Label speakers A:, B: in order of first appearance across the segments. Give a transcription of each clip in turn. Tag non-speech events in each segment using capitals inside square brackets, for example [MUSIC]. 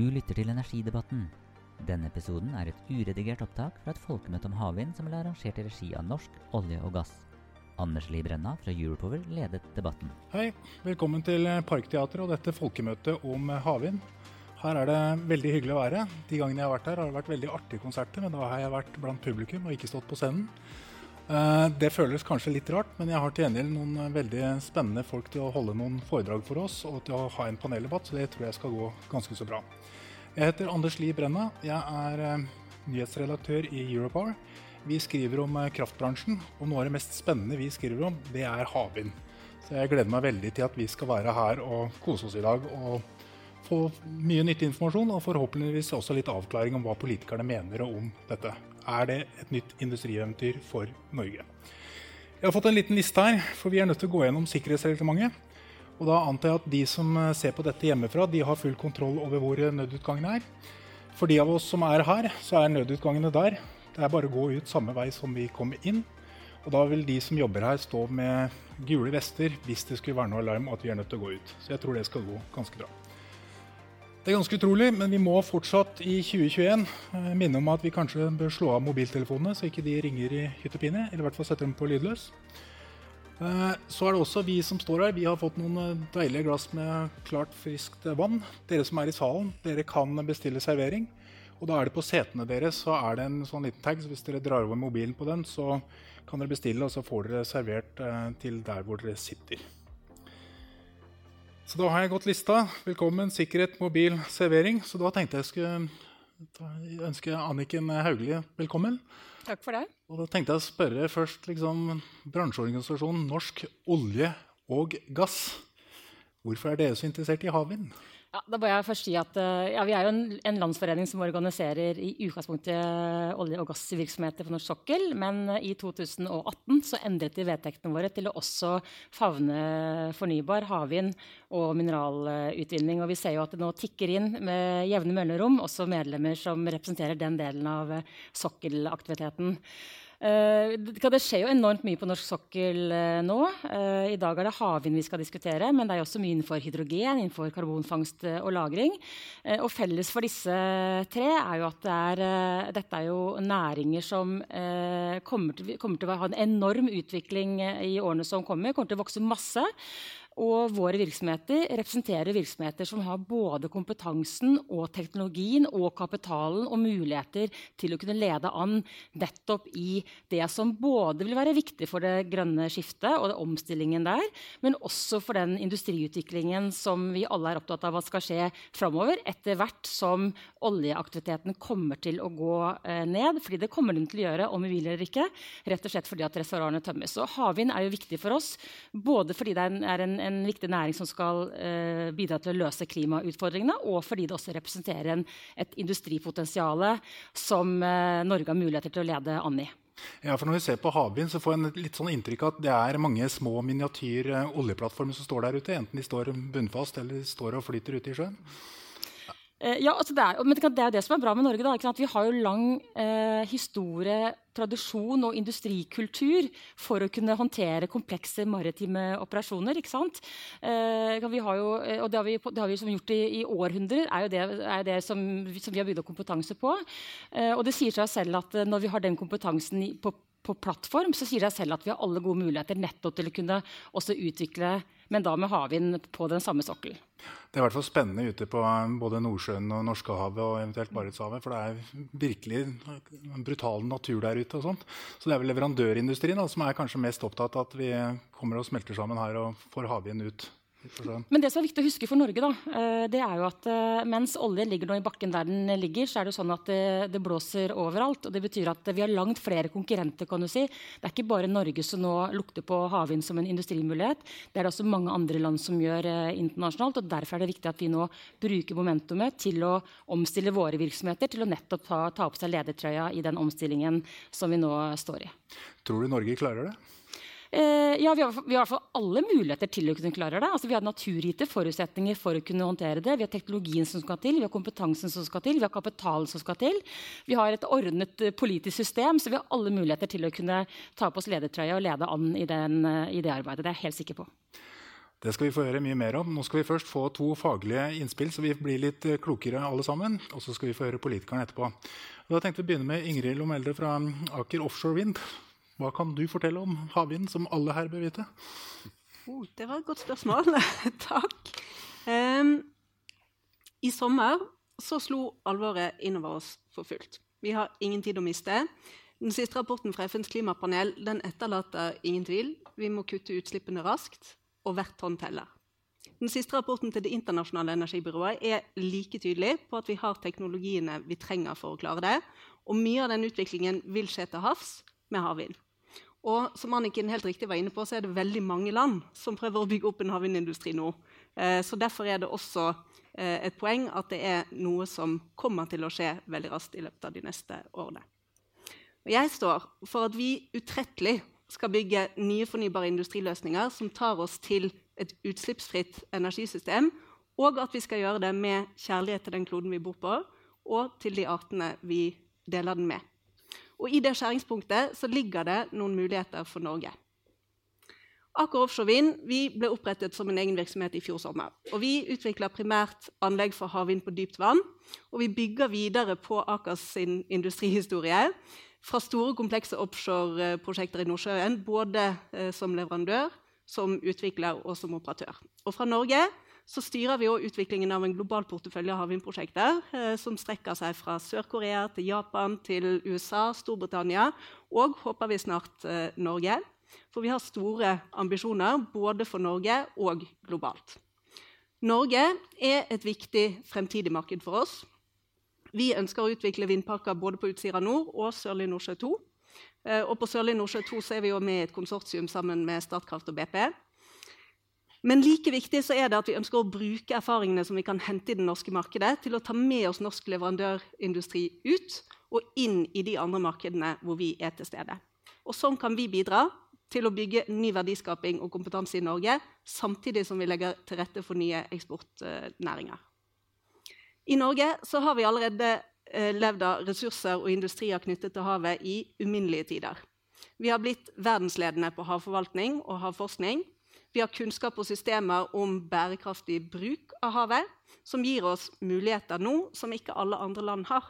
A: Du lytter til Energidebatten. Denne episoden er et uredigert opptak fra et folkemøte om havvind som ble arrangert i regi av Norsk olje og gass. Anders Li Brenna fra Europower ledet debatten.
B: Hei, velkommen til Parkteatret og dette folkemøtet om havvind. Her er det veldig hyggelig å være. De gangene jeg har vært her, har det vært veldig artige konserter, men da har jeg vært blant publikum og ikke stått på scenen. Eh, det føles kanskje litt rart, men jeg har til gjengjeld noen veldig spennende folk til å holde noen foredrag for oss og til å ha en paneldebatt, så det tror jeg skal gå ganske så bra. Jeg heter Anders Li Brenna. Jeg er eh, nyhetsredaktør i Europower. Vi skriver om eh, kraftbransjen, og noe av det mest spennende vi skriver om, det er havvind. Så jeg gleder meg veldig til at vi skal være her og kose oss i dag og få mye nyttig informasjon, og forhåpentligvis også litt avklaring om hva politikerne mener om dette. Er det et nytt industrieventyr for Norge? Jeg har fått en liten liste her, for vi er nødt til å gå gjennom sikkerhetsreglementet. Og da antar jeg at de som ser på dette hjemmefra, de har full kontroll over hvor nødutgangene er. For de av oss som er her, så er nødutgangene der. Det er bare å gå ut samme vei som vi kom inn. Og da vil de som jobber her, stå med gule vester hvis det skulle være noe alarm at vi er nødt til å gå ut. Så jeg tror det skal gå ganske bra. Det er ganske utrolig, men vi må fortsatt i 2021 eh, minne om at vi kanskje bør slå av mobiltelefonene, så ikke de ringer i hytt og pine. Eller i hvert fall sette dem på lydløs. Eh, så er det også vi som står her. Vi har fått noen eh, deilige glass med klart, friskt vann. Dere som er i salen, dere kan bestille servering. Og da er det på setene deres så er det en sånn liten tag. Så hvis dere drar over mobilen på den, så kan dere bestille, og så får dere servert til der hvor dere sitter. Så da har jeg gått lista. Velkommen, sikkerhet, mobil, servering. Så da tenkte jeg skulle ønske Anniken Hauglie velkommen.
C: Takk for det.
B: Og da tenkte jeg å spørre først liksom, bransjeorganisasjonen Norsk olje og gass. Hvorfor er dere så interessert i havvind?
C: Ja, da må jeg først si at eh, ja, Vi er jo en, en, landsforening som organiserer i utgangspunktet olje- og gassvirksomheter på norsk sokkel. Men i 2018 så endret vi vedtektene våre til å også favne fornybar, havvind og mineralutvinning. Og vi ser jo at det nå tikker inn med jevne mellomrom også medlemmer som representerer den delen av sokkelaktiviteten. Uh, det skjer jo enormt mye på norsk sokkel uh, nå. Uh, I dag er det havvind vi skal diskutere, men det er også mye innenfor hydrogen, innenfor karbonfangst og -lagring. og felles for disse tre er jo at det er, dette er jo næringer som kommer til, kommer, til, å ha en enorm utvikling i årene som kommer. Kommer til å vokse masse. Og våre virksomheter representerer virksomheter som har både kompetansen og teknologien og kapitalen og muligheter til å kunne lede an nettopp i det som både vil være viktig for det grønne skiftet og omstillingen der, men også for den industriutviklingen som vi alle er opptatt av at skal skje framover, etter hvert som oljeaktiviteten kommer til å gå eh, ned. Fordi det kommer den til å gjøre, om vi vil eller ikke. Rett og slett fordi at reservoarene tømmes. Så havvind er jo viktig for oss, både fordi det er en, en en viktig næring som skal eh, bidra til å løse klimautfordringene, og fordi det også representerer en, et industripotensial som eh, Norge har muligheter til å lede an i.
B: Ja, for Når vi ser på havvind, så får jeg litt sånn inntrykk av at det er mange små miniatyr eh, oljeplattformer som står der ute. Enten de står bunnfast eller de står og flyter ute i sjøen.
C: Eh, ja, altså det, er, men det er jo det som er bra med Norge. Da, vi har jo lang eh, historie, tradisjon og industrikultur for å kunne håndtere komplekse maritime operasjoner. ikke sant? Eh, vi har jo, eh, og det har vi, det har vi gjort i, i, århundrer, er jo det, er det som, som, vi har bygd opp kompetanse på. Eh, og det sier seg selv at eh, når vi har den kompetansen på, på plattform, så sier det seg selv at vi har alle gode muligheter nettopp til å kunne også utvikle men da med havvind på den samme sokkel.
B: Det er i hvert fall spennende ute på både Nordsjøen og Norskehavet og eventuelt Barentshavet. For det er virkelig brutal natur der ute. og sånt. Så det er vel leverandørindustrien da, som er kanskje mest opptatt av at vi kommer og smelter sammen her og får havvind ut
C: Men det som er viktig å huske for Norge, da, eh, det er jo at eh, mens olje ligger nå i bakken der den ligger, så er det jo sånn at det, det, blåser overalt. og Det betyr at vi har langt flere konkurrenter. kan du si. Det er ikke bare Norge som nå lukter på havvind som en industrimulighet. Det er det også mange andre land som gjør eh, internasjonalt. og Derfor er det viktig at vi nå bruker momentumet til å omstille våre virksomheter til å nettopp ta, ta opp seg ledertrøya i den omstillingen som vi nå står i.
B: Tror du Norge klarer det?
C: Eh, ja, vi har, vi har, i hvert fall alle muligheter til å kunne klare det. Altså, vi har naturgitte forutsetninger for å kunne håndtere det. Vi har teknologien som skal til, vi har kompetansen som skal til, vi har kapitalen som skal til. Vi har et ordnet uh, politisk system, så vi har alle muligheter til å kunne ta på oss ledertrøya og lede an i, den, uh, i det arbeidet. Det er jeg helt sikker på.
B: Det skal vi få høre mye mer om. Nå skal vi først få to faglige innspill, så vi blir litt klokere alle sammen. Og så skal vi få høre politikerne etterpå. Da tenkte vi å begynne med Ingrid Lomelde fra Aker Offshore Wind. Hva kan du fortelle om havvind, som alle her bør vite?
D: Oh, det var et godt spørsmål. [LAUGHS] Takk. Um, I sommer så slo alvoret innover oss for fullt. Vi har ingen tid å miste. Den siste rapporten fra FNs klimapanel den etterlater ingen tvil. Vi må kutte utslippene raskt, og hvert tonn teller. Den siste rapporten til Det internasjonale energibyrået er like tydelig på at vi har teknologiene vi trenger for å klare det. Og mye av den utviklingen vil skje til havs med havvind. Og som Anniken helt riktig var inne på, så er det veldig mange land som prøver å bygge opp en havvindindustri nå. Eh, så Derfor er det også eh, et poeng at det er noe som kommer til å skje veldig raskt i løpet av de neste årene. Og jeg står for at vi utrettelig skal bygge nye fornybare industriløsninger som tar oss til et utslippsfritt energisystem, og at vi skal gjøre det med kjærlighet til den kloden vi bor på, og til de artene vi deler den med. Og I det skjæringspunktet så ligger det noen muligheter for Norge. Aker Offshore Vind ble opprettet som en egen virksomhet i fjor sommer. Og Vi utvikler primært anlegg for havvind på dypt vann. Og vi bygger videre på Akers industrihistorie. Fra store, komplekse offshoreprosjekter i Nordsjøen, både eh, som leverandør, som utvikler og som operatør. Og fra Norge så styrer vi også utviklingen av en global portefølje av havvindprosjekter eh, som strekker seg fra Sør-Korea til Japan til USA, Storbritannia og håper vi snart eh, Norge. For vi har store ambisjoner både for Norge og globalt. Norge er et viktig fremtidig marked for oss. Vi ønsker å utvikle vindparker både på Utsira nord og Sørlig Nordsjø 2. Eh, og på Sørlig Nordsjø 2 er vi med i et konsortium sammen med Statkraft og BP. Men like viktig så er det at vi ønsker å bruke erfaringene som vi kan hente i det norske markedet, til å ta med oss norsk leverandørindustri ut og inn i de andre markedene hvor vi er til stede. Og Sånn kan vi bidra til å bygge ny verdiskaping og kompetanse i Norge, samtidig som vi legger til rette for nye eksportnæringer. I Norge har vi allerede eh, levd av ressurser og industrier knyttet til havet i uminnelige tider. Vi har blitt verdensledende på havforvaltning og havforskning. Vi har kunnskap og systemer om bærekraftig bruk av havet, som gir oss muligheter nå som ikke alle andre land har.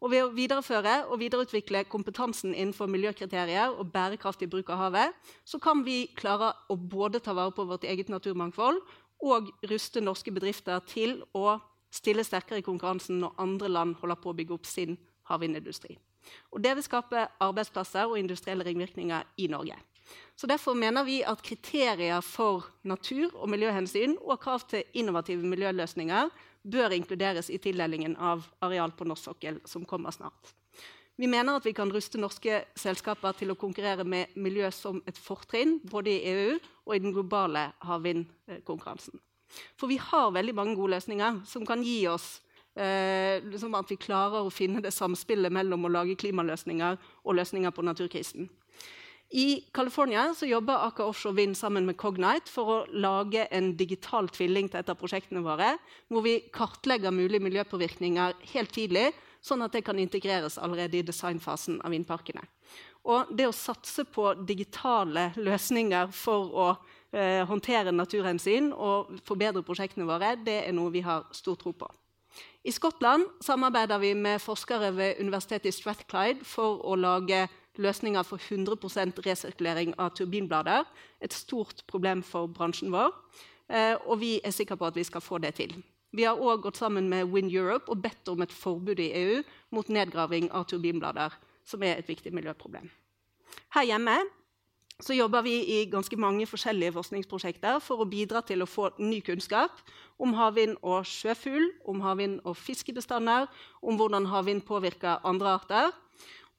D: Og ved å videreføre og videreutvikle kompetansen innenfor miljøkriterier og bærekraftig bruk av havet, så kan vi klare å både ta vare på vårt eget naturmangfold og ruste norske bedrifter til å stille sterkere i konkurransen når andre land holder på å bygge opp sin havvindindustri. Og det vil skape arbeidsplasser og industrielle ringvirkninger i Norge. Så Derfor mener vi at kriterier for natur- og miljøhensyn og krav til innovative miljøløsninger bør inkluderes i tildelingen av areal på norsk sokkel, som kommer snart. Vi mener at vi kan ruste norske selskaper til å konkurrere med miljø som et fortrinn, både i EU og i den globale havvindkonkurransen. For vi har veldig mange gode løsninger som kan gi oss eh, liksom at vi klarer å finne det samspillet mellom å lage klimaløsninger og løsninger på naturkrisen. I California jobber Aker Offshore Wind sammen med Cognite for å lage en digital tvilling til et av prosjektene våre, hvor vi kartlegger mulige miljøpåvirkninger helt tidlig, sånn at det kan integreres allerede i designfasen av vindparkene. Og det å satse på digitale løsninger for å eh, håndtere naturhensyn og forbedre prosjektene våre, det er noe vi har stor tro på. I Skottland samarbeider vi med forskere ved universitetet i Strathclyde for å lage løsninger for 100% resirkulering av turbinblader. Et stort problem for bransjen vår, eh, og vi er sikre på at vi skal få det til. Vi har òg gått sammen med Wind Europe og bedt om et forbud i EU mot nedgraving av turbinblader, som er et viktig miljøproblem. Her hjemme så jobber vi i ganske mange forskjellige forskningsprosjekter for å bidra til å få ny kunnskap om havvind og sjøfugl, om havvind og fiskebestander, om hvordan havvind påvirker andre arter.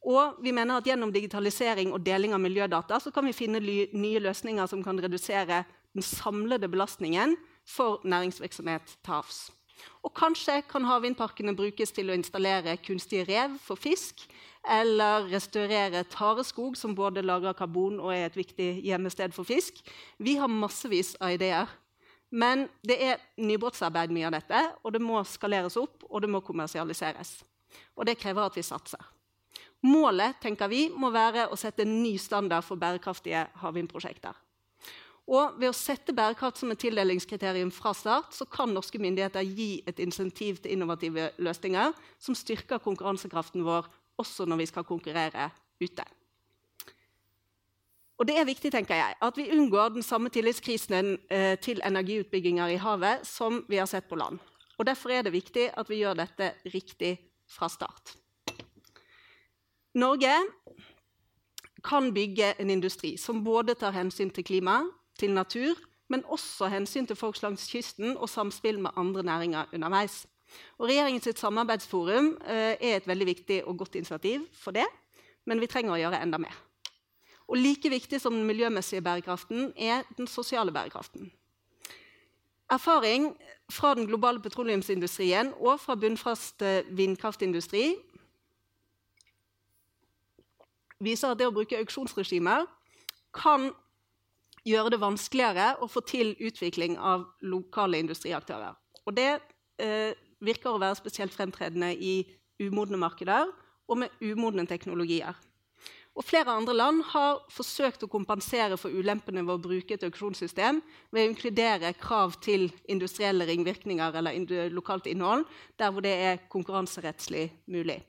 D: Og vi mener at gjennom digitalisering og deling av miljødata så kan vi finne nye løsninger som kan redusere den samlede belastningen for næringsvirksomhet til havs. Og kanskje kan havvindparkene brukes til å installere kunstige rev for fisk, eller restaurere tareskog, som både lager karbon og er et viktig gjemmested for fisk. Vi har massevis av ideer. Men det er nybrottsarbeid mye av dette, og det må skaleres opp og det må kommersialiseres. Og det krever at vi satser. Målet tenker vi, må være å sette en ny standard for bærekraftige havvindprosjekter. Og ved å sette bærekraft som et tildelingskriterium fra start, så kan norske myndigheter gi et insentiv til innovative løsninger som styrker konkurransekraften vår også når vi skal konkurrere ute. Og det er viktig tenker jeg, at vi unngår den samme tillitskrisen eh, til energiutbygginger i havet som vi har sett på land. Og Derfor er det viktig at vi gjør dette riktig fra start. Norge kan bygge en industri som både tar hensyn til klima, til natur, men også hensyn til folk langs kysten og samspill med andre næringer underveis. Og Regjeringens samarbeidsforum eh, er et veldig viktig og godt initiativ for det, men vi trenger å gjøre enda mer. Og Like viktig som den miljømessige bærekraften er den sosiale bærekraften. Erfaring fra den globale petroleumsindustrien og fra bunnfast vindkraftindustri viser at det å bruke auksjonsregimer kan gjøre det vanskeligere å få til utvikling av lokale industriaktører. Og det eh, virker å være spesielt fremtredende i umodne markeder og med umodne teknologier. Og Flere andre land har forsøkt å kompensere for ulempene ved å bruke et auksjonssystem ved å inkludere krav til industrielle ringvirkninger eller lokalt innhold der hvor det er konkurranserettslig mulig.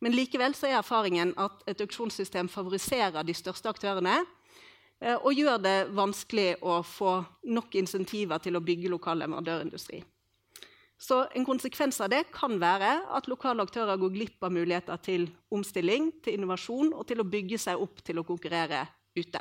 D: Men likevel er erfaringen at et auksjonssystem favoriserer de største aktørene eh, og gjør det vanskelig å få nok insentiver til å bygge lokal leverandørindustri. Så en konsekvens av det kan være at lokale aktører går glipp av muligheter til omstilling, til innovasjon og til å bygge seg opp til å konkurrere ute.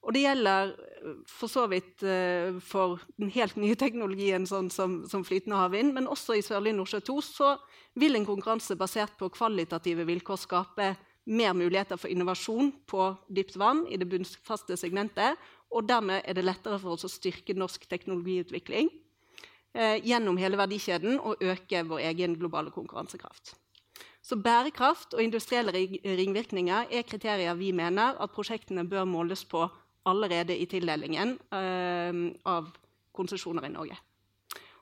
D: Og det gjelder eh, for så vidt uh, for den helt nye teknologien sånn som, som, flytende havvind, men også i Sørlige Nordsjø 2 så vil en konkurranse basert på kvalitative vilkår skape mer muligheter for innovasjon på dypt vann i det bunnfaste segmentet, og dermed er det lettere for oss å styrke norsk teknologiutvikling eh, gjennom hele verdikjeden og øke vår egen globale konkurransekraft. Så Bærekraft og industrielle ringvirkninger er kriterier vi mener at prosjektene bør måles på allerede i tildelingen eh, av konsesjoner i Norge.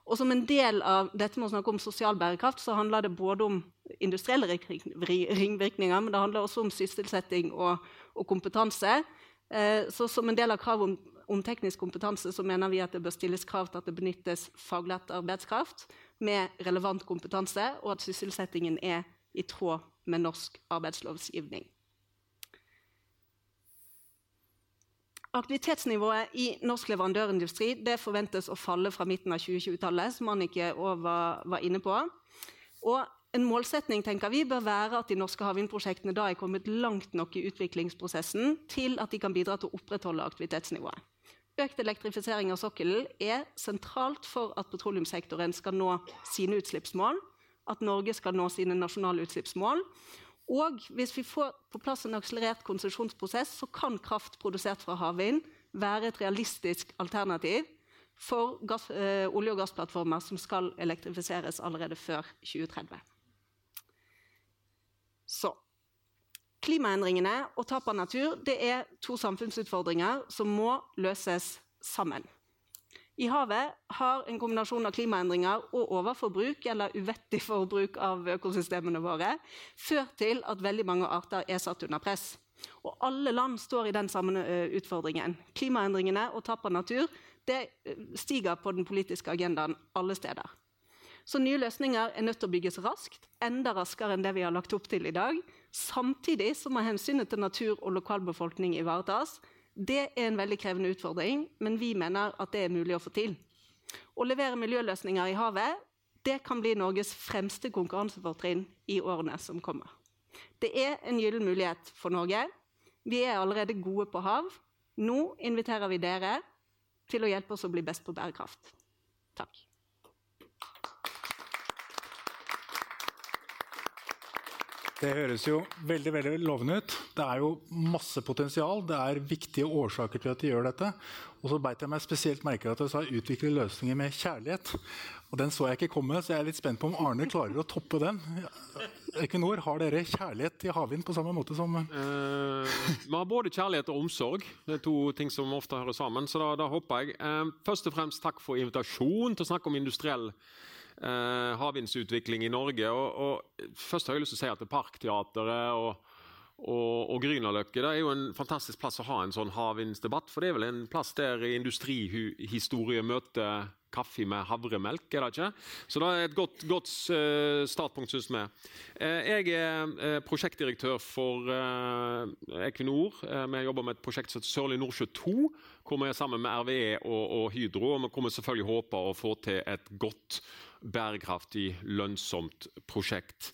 D: Og Som en del av dette med å snakke om sosial bærekraft, så handler det både om industrielle ringvirkninger, men det handler også om sysselsetting og, og kompetanse. Eh, så Som en del av kravet om om teknisk kompetanse så mener vi at det bør stilles krav til at det benyttes faglært arbeidskraft med relevant kompetanse, og at sysselsettingen er i tråd med norsk arbeidslovsgivning. Aktivitetsnivået i norsk leverandørindustri forventes å falle fra midten av 2020-tallet, som Annike var, var, inne på. Og en målsetning tenker vi bør være at de norske havvindprosjektene da er kommet langt nok i utviklingsprosessen til at de kan bidra til å opprettholde aktivitetsnivået. Økt elektrifisering av sokkelen er sentralt for at petroleumssektoren skal nå sine utslippsmål, at Norge skal nå sine nasjonale utslippsmål. Og hvis vi får på plass en akselerert konsesjonsprosess, så kan kraft produsert fra havvind være et realistisk alternativ for gass, øh, olje- og gassplattformer som skal elektrifiseres allerede før 2030. Så Klimaendringene og tap av natur er to samfunnsutfordringer som må løses sammen. I havet har en kombinasjon av klimaendringer og overforbruk eller uvettig forbruk av økosystemene våre ført til at veldig mange arter er satt under press. Og alle land står i den samme utfordringen. Klimaendringene og tap av natur stiger på den politiske agendaen alle steder. Så nye løsninger er nødt til å bygges raskt, enda raskere enn det vi har lagt opp til i dag. Samtidig så må hensynet til natur og lokalbefolkning ivaretas. Det er en veldig krevende utfordring, men vi mener at det er mulig å få til. Å levere miljøløsninger i havet det kan bli Norges fremste konkurransefortrinn i årene som kommer. Det er en gyllen mulighet for Norge. Vi er allerede gode på hav. Nå inviterer vi dere til å hjelpe oss å bli best på bærekraft. Takk.
B: Det høres jo veldig veldig lovende ut. Det er jo masse potensial. Det er viktige årsaker til at de gjør dette. Og så beit jeg meg spesielt merke at du sa 'utvikle løsninger med kjærlighet'. Og Den så jeg ikke komme, så jeg er litt spent på om Arne klarer å toppe den. Equinor, har dere kjærlighet til havvind på samme måte som
E: eh, Vi har både kjærlighet og omsorg. Det er to ting som ofte hører sammen. Så da, da håper jeg. Eh, først og fremst takk for invitasjonen til å snakke om industriell eh, havvindsutvikling i Norge. Og, og, først har jeg lyst til å si at Parkteatret og, og, og Grünerløkka er jo en fantastisk plass å ha en sånn havvindsdebatt. For det er vel en plass der industrihistorie møter kaffe med havremelk, er det ikke? Så det er et godt, godt uh, startpunkt, syns vi. Uh, jeg er uh, prosjektdirektør for Equinor. vi jobber med et prosjekt som heter Sørlig Nordsjø 2, hvor vi er sammen med RVE og Hydro. og Vi kommer selvfølgelig håpe å få til et godt bærekraftig, lønnsomt prosjekt.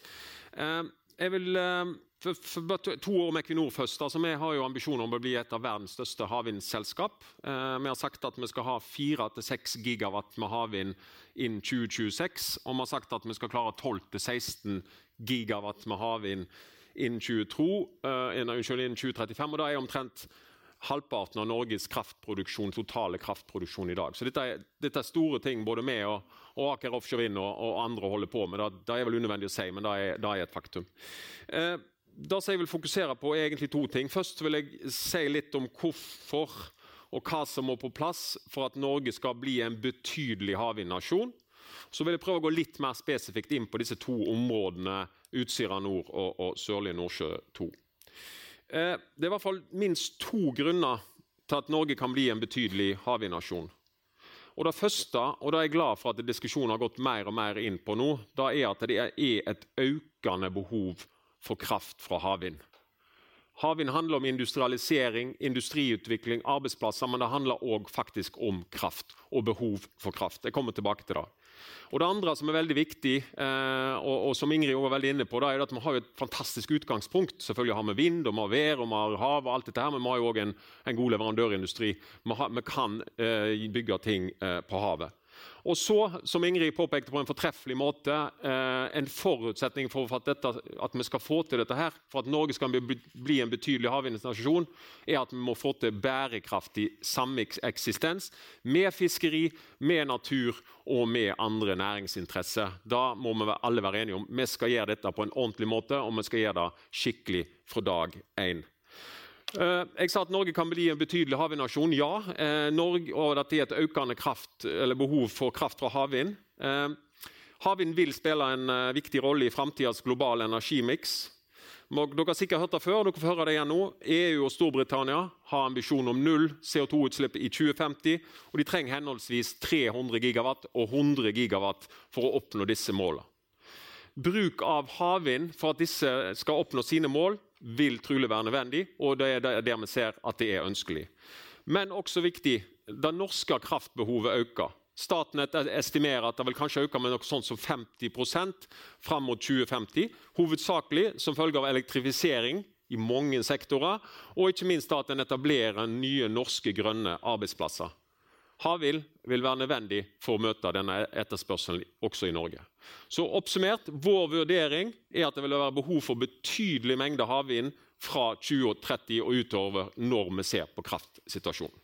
E: Eh, jeg vil eh, for, for, to år med Equinor først. Altså, vi har jo ambisjoner om å bli et av verdens største havvindselskap. Eh, vi har sagt at vi skal ha 4-6 gigawatt med havvind innen 2026. Og vi har sagt at vi skal klare 12-16 gigawatt med havvind innen, 22, uh, innen 2035. Og da er omtrent halvparten av Norges kraftproduksjon, totale kraftproduksjon i dag. Så dette er, dette er store ting både vi og, og Aker Offshore Wind og, og, andre holder på med. Det, det er vel unødvendig å si, men det er, det er et faktum. Eh, det jeg vil fokusere på, er egentlig to ting. Først vil jeg si litt om hvorfor og hva som må på plass for at Norge skal bli en betydelig havvindnasjon. Så vil jeg prøve å gå litt mer spesifikt inn på disse to områdene Utsira nord og, og Sørlige Nordsjø 2. Eh, det er i hvert fall minst to grunner til at Norge kan bli en betydelig havvindnasjon. Og Det første, og det er jeg glad for at diskusjonen har gått mer og mer inn på nå, da er at det er et økende behov for kraft fra havvind. Havvind handler om industrialisering, industriutvikling, arbeidsplasser, men det handler òg faktisk om kraft og behov for kraft. Jeg kommer tilbake til det. Og Det andre som er veldig viktig, eh, og, og, som Ingrid var veldig inne på, da, er at vi har et fantastisk utgangspunkt. Selvfølgelig har vi vind, og vi har vær og vi har hav, og alt dette her, men vi har jo òg en, en, god leverandørindustri. Vi, har, vi kan eh, bygge ting eh, på havet. Og så, som Ingrid påpekte på en fortreffelig måte, eh, en forutsetning for at, dette, at, vi skal få til dette her, for at Norge skal bli, en betydelig havvindnasjon, er at vi må få til bærekraftig sameksistens med fiskeri, med natur og med andre næringsinteresser. Da må vi alle være enige om vi skal gjøre dette på en ordentlig måte, og vi skal gjøre det skikkelig fra dag én. Eh, jeg sa at Norge kan bli en betydelig havvindnasjon. Ja. Eh, Norge, og det er et økende kraft, behov for kraft fra havvind. Eh, havvind vil spille en viktig rolle i framtidas globale energimiks. Dere har sikkert hørt det før, dere får høre det igjen nå. EU og Storbritannia har ambisjon om null CO2-utslipp i 2050. og De trenger henholdsvis 300 gigawatt og 100 gigawatt for å oppnå disse målene. Bruk av havvind for at disse skal oppnå sine mål, vil trolig være nødvendig, og det er der vi ser at det er ønskelig. Men også viktig det norske kraftbehovet øker. Statnett estimerer at det vil kanskje øke med noe sånt som 50% fram mot 2050. Hovedsakelig som følge av elektrifisering i mange sektorer, og ikke minst at en etablerer nye norske grønne arbeidsplasser. Havvind vil være nødvendig for å møte denne etterspørselen også i Norge. Så oppsummert, Vår vurdering er at det vil være behov for betydelig mengde havvind fra 2030 og utover når vi ser på kraftsituasjonen.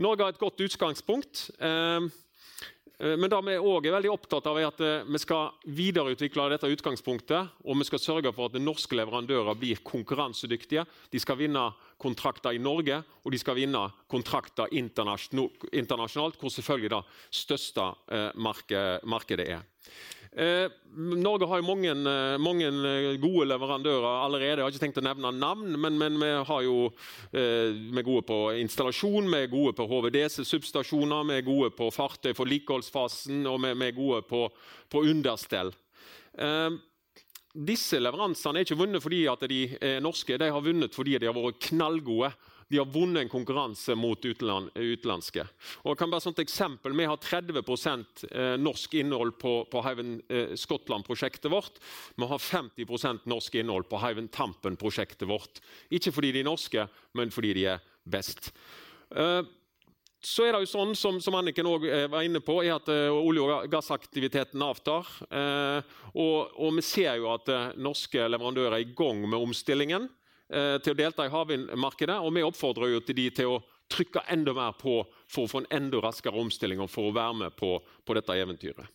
E: Norge har et godt utgangspunkt. Eh, men det vi òg er veldig opptatt av, er at eh, vi skal videreutvikle dette utgangspunktet. Og vi skal sørge for at norske leverandører blir konkurransedyktige. De skal vinne kontrakter i Norge, og de skal vinne kontrakter internasjonalt, hvor selvfølgelig det største eh, markedet er. Eh, Norge har jo mange, eh, mange, eh, gode leverandører allerede. Jeg har ikke tenkt å nevne navn, men, men vi, jo, eh, vi, er gode på installasjon, vi er gode på HVDC-substasjoner, vi er gode på fartøy for vedlikeholdsfasen, og vi, vi, er gode på, på understell. Eh, disse leveransene er ikke vunnet fordi de er norske, de har vunnet fordi de har vært knallgode de har vunnet en konkurranse mot utland, utenlandske. Og jeg kan bare sånt eksempel, Vi har 30 eh, norsk innhold på, på Hyven eh, Skottland-prosjektet vårt. Vi har 50% norsk innhold på Haven Tampen-prosjektet vårt. Ikke fordi de er norske, men fordi de er best. Eh, så er det jo sånn, som, som Anniken eh, var inne på, er at olje- og gassaktiviteten avtar. Og, og, vi ser jo at norske leverandører er i gang med omstillingen til å delta i havvindmarkedet. Og vi oppfordrer jo til de til å trykke enda mer på for å få en enda raskere omstilling og for å være med på, på dette eventyret.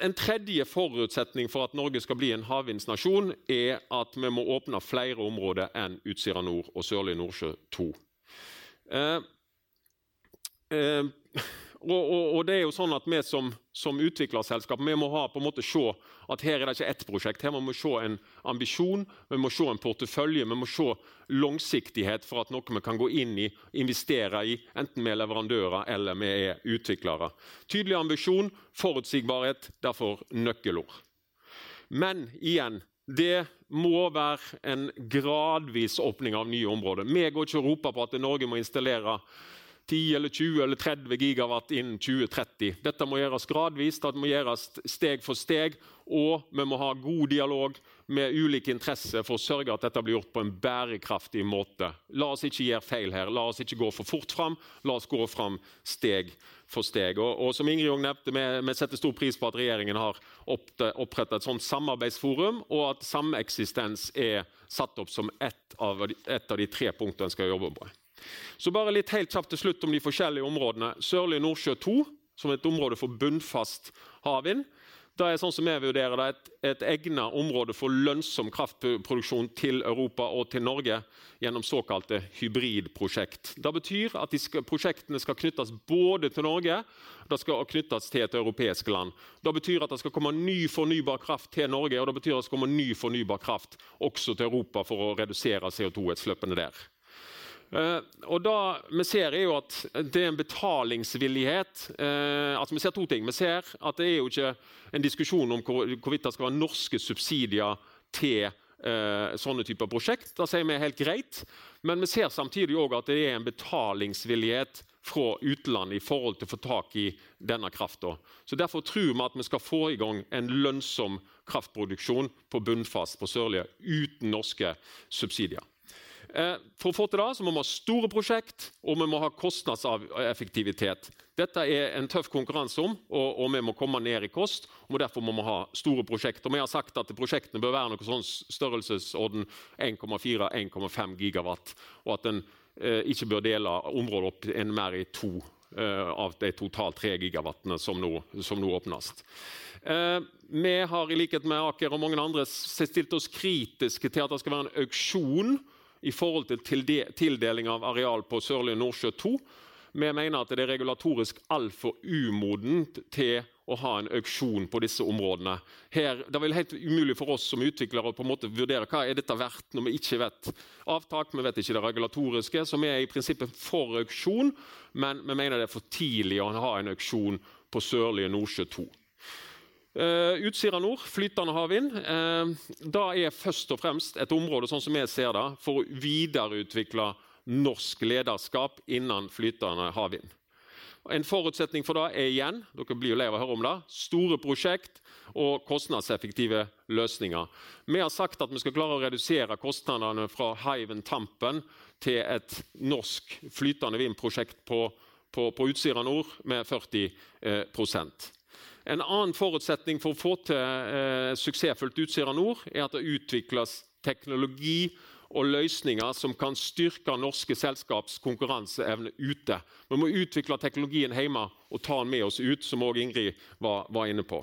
E: En tredje forutsetning for at Norge skal bli en havvindsnasjon, er at vi må åpne flere områder enn Utsira nord og Sørlige Nordsjø 2. Eh, og, og, og, det er jo sånn at Vi som, som utviklerselskap vi må ha, på en måte se at her er det ikke ett prosjekt. Her må vi se en ambisjon, vi må se en portefølje, vi må se langsiktighet for at noe vi kan gå inn i, investere i, enten vi er leverandører eller vi er utviklere. Tydelig ambisjon, forutsigbarhet, derfor nøkkelord. Men igjen, det må være en gradvis åpning av nye områder. Vi går ikke og roper på at Norge må installere 10 eller 20 eller 30 gigawatt innen 2030. Dette må gjøres gradvis, det må gjøres steg for steg. Og vi må ha god dialog med ulike interesser for å sørge at dette blir gjort på en bærekraftig måte. La oss ikke gjøre feil her. La oss ikke gå for fort fram. La oss gå fram steg for steg. Og, og som Ingrid Jung nevnte, vi, vi, setter stor pris på at regjeringen har opprettet et sånt samarbeidsforum, og at sameksistens er satt opp som ett av, et av de tre punktene en skal jobbe med. Så bare litt helt kjapt til slutt om de forskjellige områdene. Sørlige Nordsjø 2, som er et område for bunnfast havvind. Det er sånn som jeg vurderer det, et, et egnet område for lønnsom kraftproduksjon til Europa og til Norge gjennom såkalte hybridprosjekt. Det betyr at skal, prosjektene skal knyttes både til Norge det skal knyttes til et europeisk land. Det betyr at det skal komme ny fornybar kraft til Norge og det betyr at det skal komme ny fornybar kraft også til Europa for å redusere CO2-utslippene der. Uh, og da Vi ser er jo at det er en betalingsvillighet. Uh, altså Vi ser to ting. Vi ser at det er jo ikke en diskusjon om hvor, hvorvidt det skal være norske subsidier til uh, sånne typer prosjekt. Da sier vi helt greit. Men vi ser samtidig også at det er en betalingsvillighet fra utlandet i forhold til å få tak i denne krafta. Derfor tror vi at vi skal få i gang en lønnsom kraftproduksjon på bunnfast på Sørlige uten norske subsidier. Eh, for å få til det så må vi ha store prosjekt og vi må ha kostnadseffektivitet. Dette er en tøff konkurranse om, og, og, vi må komme ned i kost. og Derfor må vi ha store prosjekter. Vi har sagt at prosjektene bør være noe sånn størrelsesorden 1,4-1,5 gigawatt. Og at en eh, ikke bør dele området opp en mer i to eh, av de totalt 3 gigawattene som nå, som nå åpnes. Eh, vi har i likhet med Aker og mange andre stilt oss kritiske til at det skal være en auksjon i forhold til tildeling av areal på Sørlige Nordsjø 2. Vi mener at det er regulatorisk altfor umodent til å ha en auksjon på disse områdene. Her, det er vel helt umulig for oss som utviklere å på en måte vurdere hva er dette verdt når vi ikke vet avtak, vi vet ikke det regulatoriske. Så vi er i prinsippet for auksjon, men vi mener det er for tidlig å ha en auksjon på Sørlige Nordsjø 2. Uh, Utsira nord, flytende havvind, uh, det er først og fremst et område sånn som jeg ser det, for å videreutvikle norsk lederskap innen flytende havvind. En forutsetning for det er igjen dere blir jo lei av å høre om det, store prosjekt og kostnadseffektive løsninger. Vi har sagt at vi skal klare å redusere kostnadene fra Hyven Tampen til et norsk flytende vindprosjekt på, på, på Utsira nord med 40 eh, en annen forutsetning for å få til eh, suksessfullt Utsira Nord er at det utvikles teknologi og løsninger som kan styrke norske selskaps konkurranseevne ute. Vi må utvikle teknologien hjemme og ta den med oss ut, som også Ingrid var, var inne på.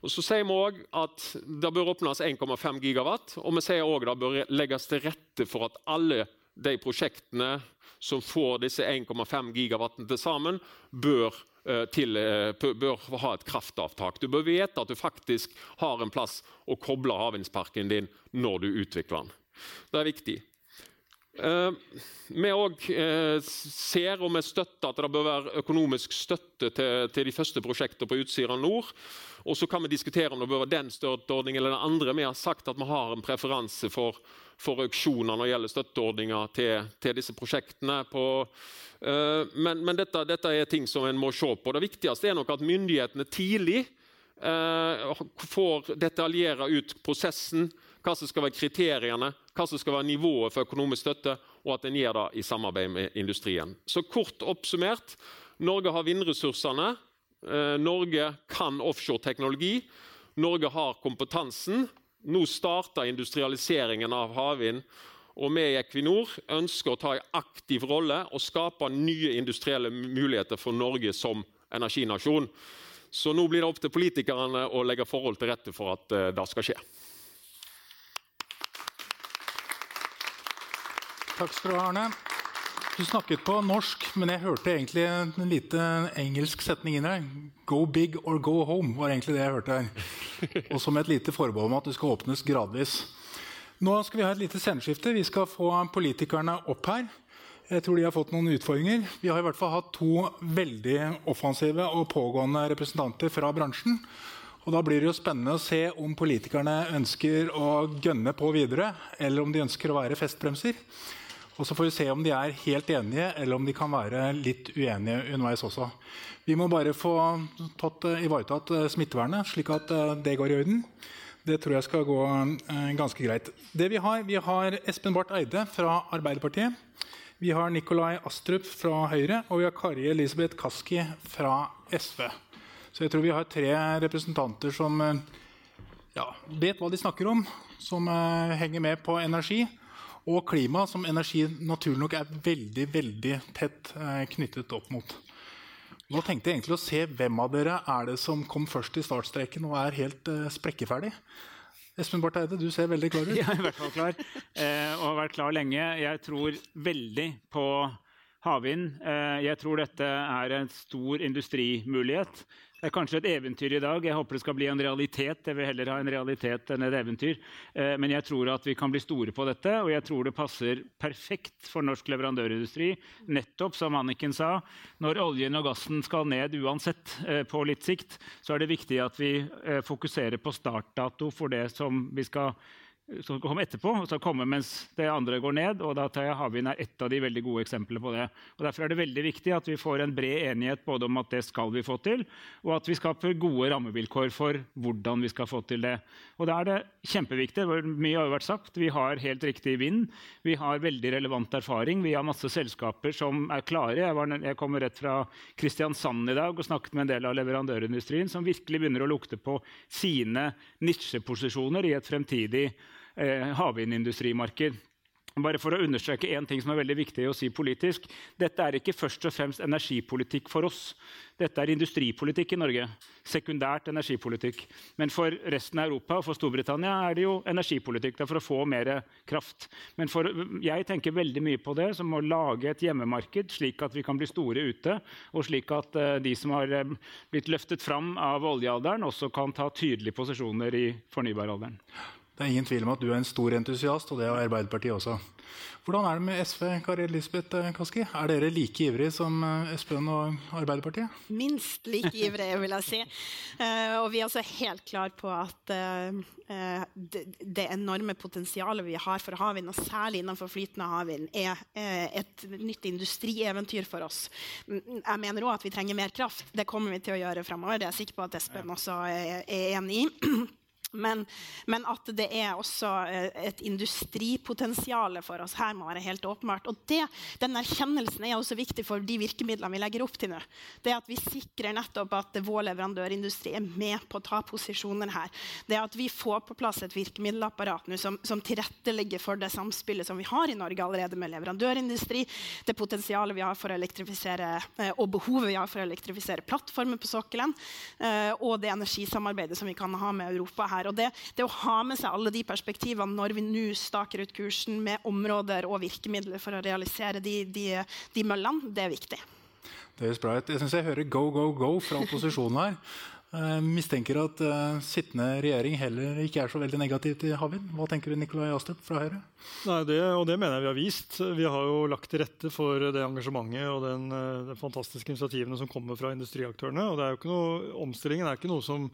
E: Og så sier vi også at Det bør åpnes 1,5 gigawatt, og vi sier også at det bør legges til rette for at alle de prosjektene som får disse 1,5 gigawattene til sammen, bør til, eh, bør ha et kraftavtak. Du bør vite at du faktisk har en plass å koble havvindsparken din når du utvikler den. Det er viktig. Eh, vi òg eh, ser og vi støtter at det bør være økonomisk støtte til, de første prosjektene på Utsira nord. Og så kan vi diskutere om det bør være den støtteordningen eller den andre. Vi har sagt at vi har en preferanse for, for auksjoner når det gjelder støtteordninger til, til disse prosjektene. På, uh, men, men dette, dette, er ting som en må se på. Det viktigste er nok at myndighetene tidlig får detaljere ut prosessen hva som skal være kriteriene, hva som skal være nivået for økonomisk støtte, og at en gjør det i samarbeid med industrien. Så kort oppsummert Norge har vindressursene. Eh, Norge kan offshore-teknologi. Norge har kompetansen. Nå starter industrialiseringen av havvind. Og vi i Equinor ønsker å ta en aktiv rolle og skape nye industrielle muligheter for Norge som energinasjon. Så nå blir det opp til politikerne å legge forhold til rette for at eh, det skal skje.
B: Takk skal du ha, Arne. Du snakket på norsk, men jeg hørte egentlig en lite engelsk setning inn deg. 'Go big or go home' var egentlig det jeg hørte her. [LAUGHS] Og som et lite forbehold om at det skal åpnes gradvis. Nå skal vi ha et lite sceneskifte. Vi skal få politikerne opp her. Jeg tror de har fått noen utfordringer. Vi har i hvert fall hatt to veldig offensive og pågående representanter fra bransjen. Og Da blir det jo spennende å se om politikerne ønsker å gønne på videre, eller om de ønsker å være festbremser. Og Så får vi se om de er helt enige, eller om de kan være litt uenige underveis også. Vi må bare få tatt, eh, ivaretatt eh, smittevernet, slik at eh, det går i orden. Det tror jeg skal gå ganske greit. Det Vi har, vi har Espen Barth Eide fra Arbeiderpartiet. Vi har Nikolai Astrup fra Høyre, og vi har Kari Elisabeth Kaski fra SV. Så jeg tror vi har tre representanter som ja, vet hva de snakker om, som henger med på energi og klima, som energi naturlig nok er veldig veldig tett eh, knyttet opp mot. Nå tenkte jeg egentlig å se hvem av dere er det som kom først i startstreken og er helt eh, sprekkeferdig. Espen Barth Eide, du ser veldig klar ut. [LAUGHS]
F: Jeg er i hvert fall klar, eh, og har vært klar lenge. Jeg tror veldig på havvind. Jeg tror dette er en stor industrimulighet. Det er kanskje et eventyr i dag. Jeg håper det skal bli en realitet. Jeg vil heller ha en realitet enn et eventyr. Eh, men jeg tror at vi kan bli store på dette, og jeg tror det passer perfekt for norsk leverandørindustri. Nettopp, som Anniken sa, når oljen og gassen skal ned uansett eh, på litt sikt, så er det viktig at vi eh, fokuserer på startdato for det som vi skal som kommer etterpå, og som kommer mens det andre går ned. og da tar jeg Havvind er ett av de veldig gode eksemplene på det. Og Derfor er det veldig viktig at vi får en bred enighet både om at det skal vi få til, og at vi skaper gode rammevilkår for hvordan vi skal få til det. Og Da er det kjempeviktig. Mye har jo vært sagt. Vi har helt riktig vind. Vi har veldig relevant erfaring. Vi har masse selskaper som er klare. Jeg, var, jeg kommer rett fra Kristiansand i dag og snakket med en del av leverandørindustrien som virkelig begynner å lukte på sine nisjeposisjoner i et fremtidig eh, havvindindustrimarked. Bare for å understreke en ting som er veldig viktig å si politisk. Dette er ikke først og fremst energipolitikk for oss. Dette er industripolitikk i Norge. Sekundært energipolitikk. Men for resten av Europa og for Storbritannia er det jo energipolitikk. Det er for å få mer kraft. Men for, jeg tenker veldig mye på det som å lage et hjemmemarked, slik at vi kan bli store ute, og slik at uh, de som har uh, blitt løftet fram av oljealderen, også kan ta tydelige posisjoner i fornybaralderen.
B: Det er ingen tvil om at du er en stor entusiast, og det er Arbeiderpartiet også. Hvordan er det med SV, Kari Elisabeth eh, Kaski? Er dere like ivrige som eh, Espen og Arbeiderpartiet?
G: Minst like ivrige, vil jeg si. Uh, og vi er også helt klare på at det, enorme potensialet vi har for havvind, og særlig innenfor flytende havvind, er et nytt industrieventyr for oss. Jeg mener òg at vi trenger mer kraft. Det kommer vi til å gjøre framover. Det er jeg sikker på at Espen også er enig i. [CLEARS THROAT] Men, men, at det er også eh, et industripotensial for oss her, må være helt åpenbart. Og det, Den erkjennelsen er også viktig for de virkemidlene vi legger opp til nå. Det at vi sikrer nettopp at vår leverandørindustri er med på å ta posisjoner her. Det at vi får på plass et virkemiddelapparat nå som, som tilrettelegger for det samspillet som vi har i Norge allerede med leverandørindustri, det potensialet vi har for å elektrifisere, eh, og behovet vi har for å elektrifisere plattformer på sokkelen, eh, og det energisamarbeidet som vi kan ha med Europa her her. Og det, det, å ha med seg alle de perspektivene når vi nå staker ut kursen med områder og virkemidler for å realisere de, de, de møllene, det er viktig.
B: Det høres bra ut. Jeg syns jeg hører 'go, go, go' fra opposisjonen her. Jeg mistenker at uh, sittende regjering heller ikke er så veldig negativ til havvind. Hva tenker du, Nikolai Astrup fra Høyre?
H: Nei, det, og det mener jeg vi har vist. Vi har jo lagt til rette for det engasjementet og den, de fantastiske initiativene som kommer fra industriaktørene. og det er jo ikke noe, Omstillingen er ikke noe som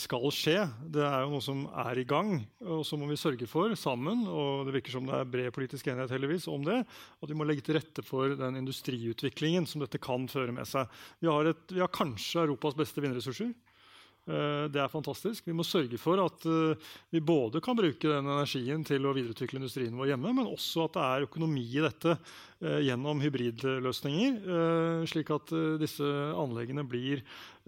H: skal skje. Det er jo noe som er i gang. Og så må vi sørge for sammen, og det virker som det er bred politisk enighet heldigvis om det, at vi må legge til rette for den industriutviklingen som dette kan føre med seg. Vi har, et, vi har kanskje Europas beste vindressurser. Eh, det er fantastisk. Vi må sørge for at eh, vi både kan bruke den energien til å videreutvikle industrien vår hjemme, men også at det er økonomi i dette eh, gjennom hybridløsninger, slik at disse anleggene blir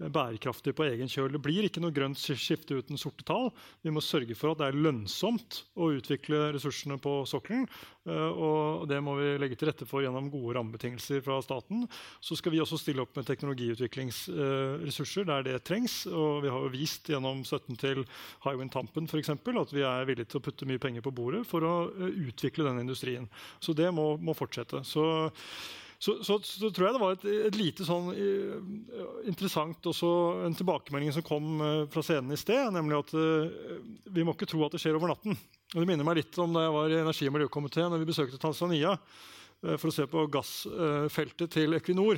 H: bærekraftige på egen kjøl. Det blir ikke noe grønt skifte uten sorte tall. Vi må sørge for at det er lønnsomt å utvikle ressursene på sokkelen. Og det må vi legge til rette for gjennom gode rammebetingelser fra staten. Så skal vi også stille opp med teknologiutviklingsressurser der det trengs. og vi har jo vist gjennom støtten til Hywind Tampen for eksempel, at vi er villige til å putte mye penger på bordet for å eh, utvikle den industrien. Så det må, må fortsette. Så, så, så, så, tror jeg det var et, et lite sånn uh, interessant også en tilbakemelding som kom uh, fra scenen i sted, nemlig at uh, vi må ikke tro at det skjer over natten. Det minner meg litt om da jeg var i energi- og miljøkomiteen og vi besøkte Tanzania for å se på gassfeltet til Equinor.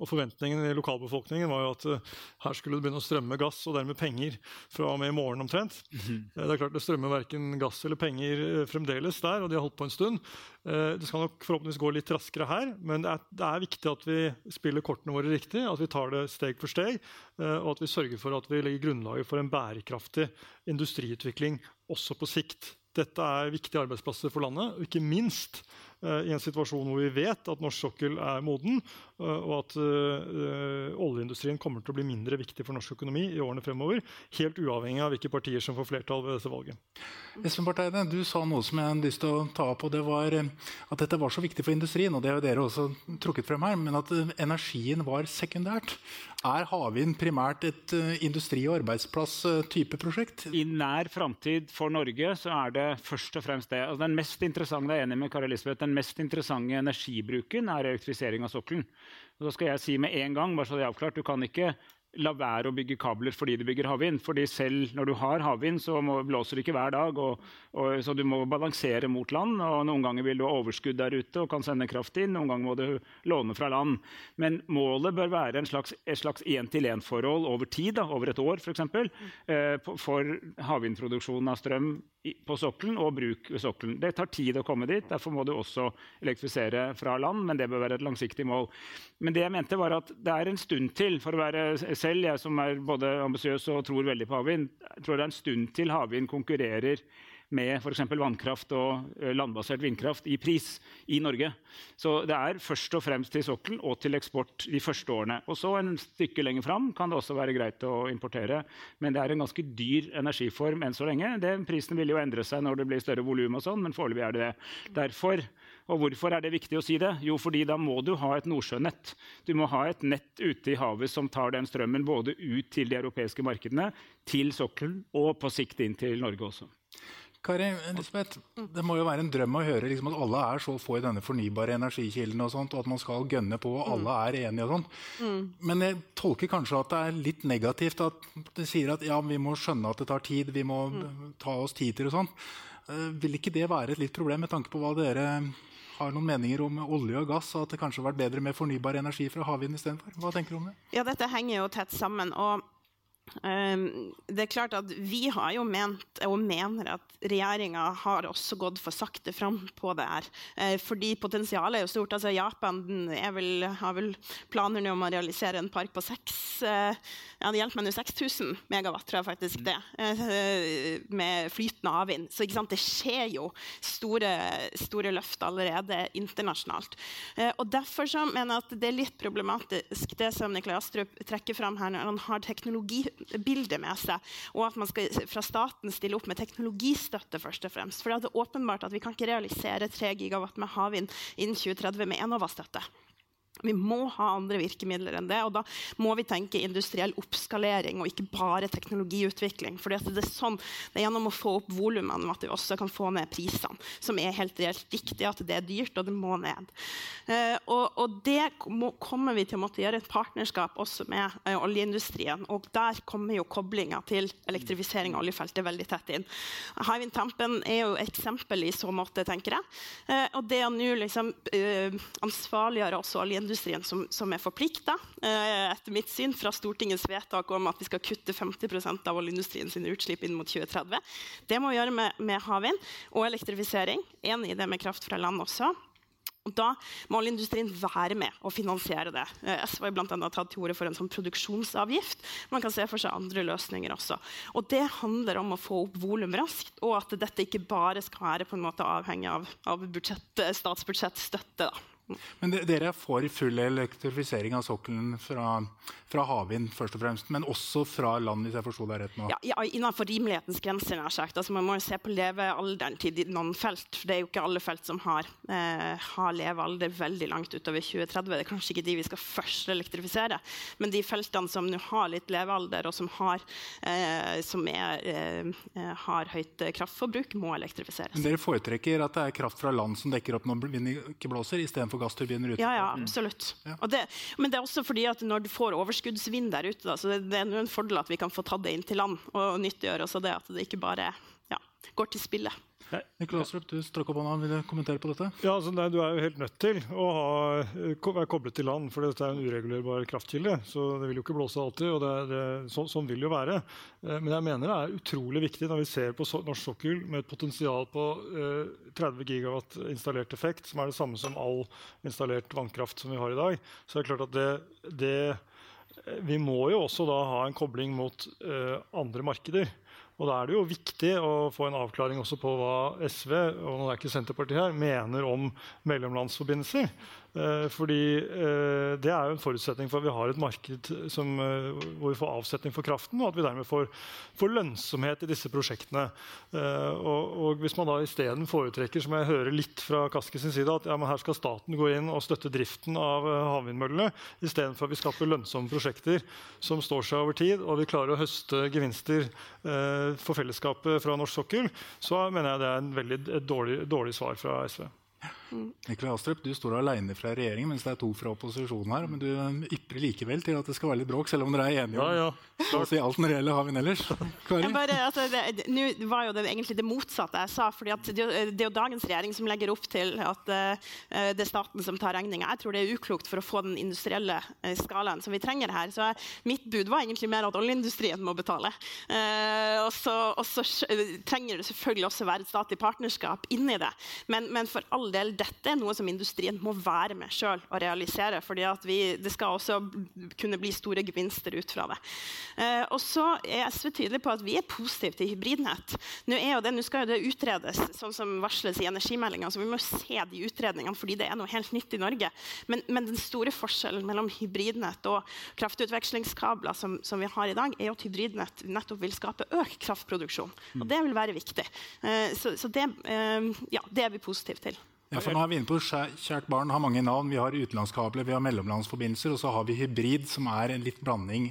H: Og forventningen i lokalbefolkningen var jo at uh, her skulle det begynne å strømme gass og dermed penger fra og med i morgen omtrent. Mm -hmm. Det er klart det strømmer verken gass eller penger uh, fremdeles der, og de har holdt på en stund. Uh, det skal nok forhåpentligvis gå litt raskere her, men det er, det er, viktig at vi spiller kortene våre riktig, at vi tar det steg for steg, og at vi sørger for at vi legger grunnlaget for en bærekraftig industriutvikling også på sikt. Dette er viktige arbeidsplasser for landet, og ikke minst uh, i en situasjon hvor vi vet at norsk sokkel er moden, uh, og at uh, oljeindustrien kommer til å bli mindre viktig for norsk økonomi i årene fremover, helt uavhengig av hvilke partier som får flertall ved dette valget.
B: Espen Bartheide, du sa noe som jeg har lyst til å ta opp, og det var at dette var så viktig for industrien, og det har dere også trukket frem her, men at energien var sekundært. Er havvind primært et industri- og arbeidsplass-type prosjekt?
F: I nær framtid for Norge så er det først og fremst det. Altså, den mest interessante, jeg er enig med Kari Elisabeth, den mest interessante energibruken er elektrifisering av sokkelen. Og da skal jeg si med en gang, bare så det er avklart, Du kan ikke la være å bygge kabler fordi du bygger havvind. fordi selv når du har havvind, så må, blåser det ikke hver dag. Og, og, så du må balansere mot land. og Noen ganger vil du ha overskudd der ute og kan sende kraft inn. Noen ganger må du låne fra land. Men målet bør være en slags, et slags én-til-én-forhold over tid, da, over et år f.eks., eh, for havvindproduksjon av strøm på sokkelen og bruk ved sokkelen. Det tar tid å komme dit. Derfor må du også elektrifisere fra land, men det bør være et langsiktig mål. Men det jeg mente var at det er en stund til, for å være selv, jeg som er både ambisiøs og tror veldig på havvind, tror det er en stund til havvind konkurrerer med f.eks. vannkraft og eh, landbasert vindkraft i pris i Norge. Så det er først og fremst til sokkelen og til eksport de første årene. Og så en stykke lenger fram kan det også være greit å importere. Men det er en ganske dyr energiform enn så lenge. Det, prisen vil jo endre seg når det blir større volum, og sånn, men foreløpig er det det. Derfor og hvorfor er det viktig å si det? Jo, fordi da må du ha et nordsjønett. Du må ha et nett ute i havet som tar den strømmen både ut til de europeiske markedene, til sokkelen og på sikt inn til Norge også.
B: Kari Elisabeth, det må jo være en drøm å høre liksom, at alle er så få i denne fornybare energikilden, og, sånt, og at man skal gønne på, og alle er enige. og sånt. Mm. Men jeg tolker kanskje at det er litt negativt at det sier at ja, vi må skjønne at det tar tid, vi må mm. ta oss tid til og sånn. Vil ikke det være et litt problem med tanke på hva dere har noen meninger om olje og gass, og at det kanskje har vært bedre med fornybar energi fra havvind istedenfor? Hva tenker du om det?
G: Ja, dette henger jo tett sammen. og det er klart at Vi har jo ment og mener at regjeringa har også gått for sakte fram på det her. Eh, fordi potensialet er jo stort. Altså Japan vel, har vel planer om å realisere en park på seks eh, ja, det hjelper meg nå 6000 megawatt, tror jeg faktisk det, eh, med flytende havvind. Så det skjer jo store, store løft allerede internasjonalt. Og Derfor så mener jeg at det er litt problematisk det som Nikolai Astrup trekker fram her, når han har teknologi bildet med seg, og at man skal fra staten stille opp med teknologistøtte. først og fremst. For det er åpenbart at Vi kan ikke realisere 3 gigawatt med havvind innen 2030 med Enova-støtte. Vi må ha andre virkemidler enn det. Og da må vi tenke industriell oppskalering og ikke bare teknologiutvikling. For det er, sånn, det er gjennom å få opp volumene at vi også kan få ned prisene. Som er helt reelt riktig at det er dyrt, og det må ned. Uh, og, og, det kommer vi til å måtte gjøre et partnerskap også med uh, oljeindustrien. Og der kommer jo koblinga til elektrifisering av oljefeltet veldig tett inn. Hywind Tampen er jo eksempel i så måte, tenker jeg. Uh, og det å nå liksom, ansvarliggjøre også oljeindustrien oljeindustrien som, som er forplikta, eh, etter mitt syn, fra Stortingets vedtak om at vi skal kutte 50% av oljeindustrien sine utslipp inn mot 2030. Det må vi gjøre med, med havvind og elektrifisering. Enig i det med kraft fra land også. Og da må oljeindustrien være med og finansiere det. Eh, SV har bl.a. tatt til orde for en sånn produksjonsavgift. Man kan se for seg andre løsninger også. Og det handler om å få opp volum raskt, og at dette ikke bare skal være på en måte avhengig av, av statsbudsjettstøtte. Da.
B: Men dere er for full elektrifisering av sokkelen fra, fra havvind, først og fremst, men også fra land, hvis jeg forsto deg rett nå?
G: Ja, ja, innenfor rimelighetens grenser. nær sagt. Altså, man må jo se på levealderen til noen felt. for Det er jo ikke alle felt som har, eh, har levealder veldig langt utover 2030. Det er kanskje ikke de vi skal først elektrifisere, men de feltene som nå har litt levealder, og som har, eh, som er, eh, har høyt kraftforbruk, må elektrifiseres.
B: Men dere foretrekker at det er kraft fra land som dekker opp når vinden ikke blåser, istedenfor gassturbiner ute?
G: Ja, ja absolutt. Ja. Det, men det er også fordi at når du får overskuddsvind der ute, da, så det, det, er en fordel at vi kan få tatt det inn til land og nyttiggjøre oss av det. At det ikke bare ja, går til spille.
B: Astrup, du strakk opp hånda. Vil du kommentere på dette?
H: Ja, altså, nei, Du er jo helt nødt til å ha, være koblet til land, for dette er en uregulerbar kraftkilde. Så det vil jo ikke blåse alltid, og det, det, så, sånn vil det jo være. Eh, men jeg mener det er utrolig viktig når vi ser på norsk sokkel med et potensial på eh, 30 gigawatt installert effekt, som er det samme som all installert vannkraft som vi har i dag, så er det klart at det, det vi må jo også da ha en kobling mot uh, andre markeder. Og Da er det jo viktig å få en avklaring også på hva SV og nå er ikke Senterpartiet her, mener om mellomlandsforbindelser. Eh, fordi eh, Det er jo en forutsetning for at vi har et marked som, eh, hvor vi får avsetning for kraften, og at vi dermed får, får lønnsomhet i disse prosjektene. Og, og Hvis man da isteden foretrekker, som jeg hører litt fra Kaski sin side, at ja, her skal staten gå inn og støtte driften av havvindmøllene, istedenfor at vi skaper lønnsomme prosjekter som står seg over tid, og vi klarer å høste gevinster for fellesskapet fra norsk sokkel, så mener jeg det er en veldig, et dårlig, dårlig svar fra SV.
B: Mm. Nikolai Astrup, du står alene fra regjeringen, mens det er to fra opposisjonen her. Men du ypper likevel til at det skal være litt bråk, selv om dere er enige om ja, ja. si alt når det gjelder havvind ellers.
G: Bare, altså, det, nå var jo det egentlig det motsatte jeg sa. fordi det, det, er jo dagens regjering som legger opp til at uh, det er staten som tar regninga. Jeg tror det er uklokt for å få den industrielle uh, skalaen som vi trenger her. Så uh, mitt bud var egentlig mer at oljeindustrien må betale. og så, trenger det selvfølgelig også være et statlig partnerskap inni det. Men, men for all del dette er noe som industrien må være med sjøl og realisere. fordi det skal også kunne bli store gevinster ut fra det. Eh, og så er SV tydelig på at vi er positive til hybridnett. Nå, det, nå skal jo det utredes, sånn som varsles i energimeldinga. Så vi må se de utredningene, fordi det er noe helt nytt i Norge. Men, men den store forskjellen mellom hybridnett og kraftutvekslingskabler som, som, vi har i dag, er at hybridnett nettopp vil skape økt kraftproduksjon. Og det vil være viktig. Eh, så, så det, eh, ja, det er vi positive til.
B: Ja, for nå er vi inne på Kjært barn har mange navn. Vi har utenlandskabler, vi har mellomlandsforbindelser, og så har vi hybrid, som er en litt blanding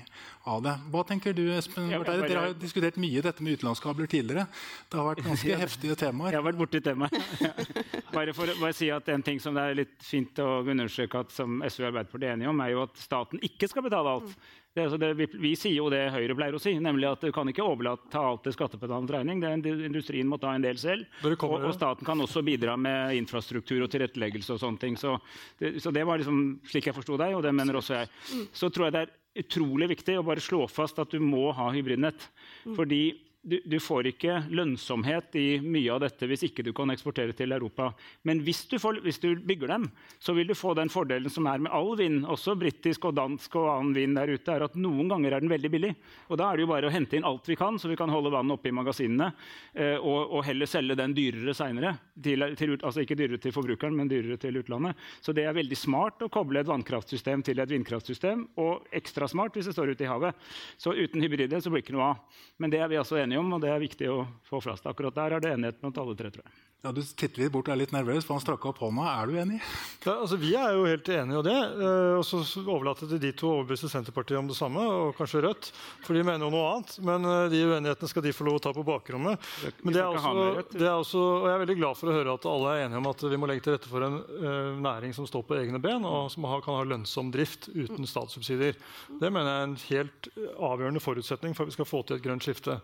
B: av det. Hva tenker du, Espen? Ja, bare... Dere har diskutert mye dette med utenlandskabler tidligere. Det har vært ganske [LAUGHS] heftige temaer.
F: Jeg har vært borti temaet. [LAUGHS] bare for å si at En ting som det er litt fint å understreke at som SV og Arbeiderpartiet er enige om, er jo at staten ikke skal betale alt. Det, altså det, vi, vi, sier jo det Høyre pleier å si, nemlig at du kan ikke overlate ta alt til skattebetalernes regning. Det, industrien må ta en del selv. Og, og, staten kan også bidra med infrastruktur og tilretteleggelse og sånne ting. Så det, så det var liksom slik jeg forsto deg, og det mener også jeg. Så tror jeg det er utrolig viktig å bare slå fast at du må ha hybridnett. Fordi du, du, får ikke lønnsomhet i mye av dette hvis ikke du kan eksportere til Europa. Men hvis du, får, hvis du, bygger dem, så vil du få den fordelen som er med all vind, også britisk og dansk og annen vind der ute, er at noen ganger er den veldig billig. Og da er det jo bare å hente inn alt vi kan, så vi kan holde vannet oppe i magasinene, eh, og, og, heller selge den dyrere seinere. Altså ikke dyrere til forbrukeren, men dyrere til utlandet. Så det er veldig smart å koble et vannkraftsystem til et vindkraftsystem, og ekstra smart hvis det står ute i havet. Så uten hybride så blir det ikke noe av. Men det er vi altså enige enige om, og det er viktig å få flest. Akkurat der er det enighet blant alle tre, tror jeg.
B: Ja, Du titter litt bort og er litt nervøs, for han strakk opp hånda. Er du enig? [LAUGHS]
H: Ja, altså, vi er jo helt enige i det. Eh, og så overlater til de to å overbevise Senterpartiet om det samme, og kanskje Rødt. For de mener jo noe annet. Men uh, de uenighetene skal de få lov å ta på bakrommet. Men det er også, det er også, og jeg er veldig glad for å høre at alle er enige om at vi må legge til rette for en uh, næring som står på egne ben, og som har, kan ha lønnsom drift uten statssubsidier. Det mener jeg er en helt avgjørende forutsetning for at vi skal få til et grønt skifte.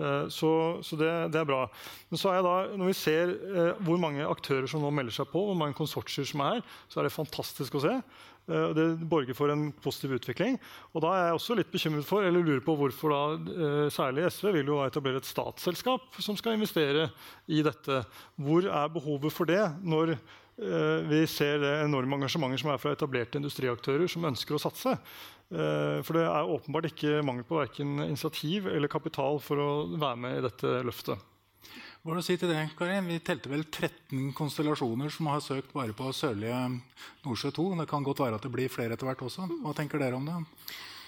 H: Eh, så, så det, det, er bra. Men så er da, når vi ser eh, hvor mange aktører som nå melder seg på, hvor mange konsortier som er her, så er det fantastisk å se. Eh, det borger for en positiv utvikling. Og da er jeg også litt bekymret for, eller lurer på hvorfor da særlig SV vil jo etablere et statsselskap som skal investere i dette. Hvor er behovet for det når vi ser det enorme engasjementet som er fra etablerte industriaktører som ønsker å satse? Eh, for det er åpenbart ikke mangel på verken initiativ eller kapital for å være med i dette løftet.
B: Hva er det å si til det, Karin? Vi telte vel 13 konstellasjoner som har søkt bare på sørlige Nordsjø 2. Det kan godt være at det blir flere etter hvert også. Hva tenker dere om det?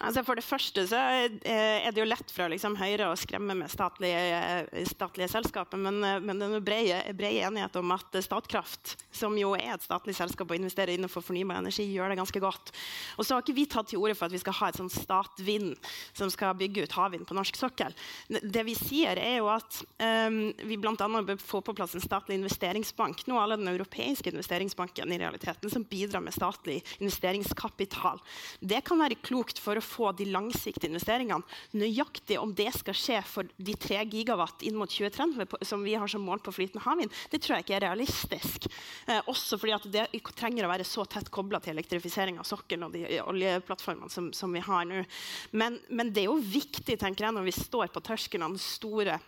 G: Altså for det første så er det jo lett fra liksom Høyre å skremme med statlige, statlige selskaper, men, men det er bred, enighet om at Statkraft, som jo er et statlig selskap og investerer innenfor fornybar energi, gjør det ganske godt. Og så har ikke vi tatt til orde for at vi skal ha et sånn Statvind som skal bygge ut havvind på norsk sokkel. Det vi sier, er jo at um, vi bl.a. bør få på plass en statlig investeringsbank. Nå alle den europeiske investeringsbanken i realiteten, som bidrar med statlig investeringskapital. Det kan være klokt for å få de langsiktige investeringene. Nøyaktig om det skal skje for de 3 gigawatt inn mot 2030 som vi har som mål på flytende havvind, det tror jeg ikke er realistisk. Eh, også fordi at det trenger å være så tett kobla til elektrifisering av sokkelen og de oljeplattformene som, som vi har nå. Men, men, det er jo viktig tenker jeg, når vi står på terskelen av den store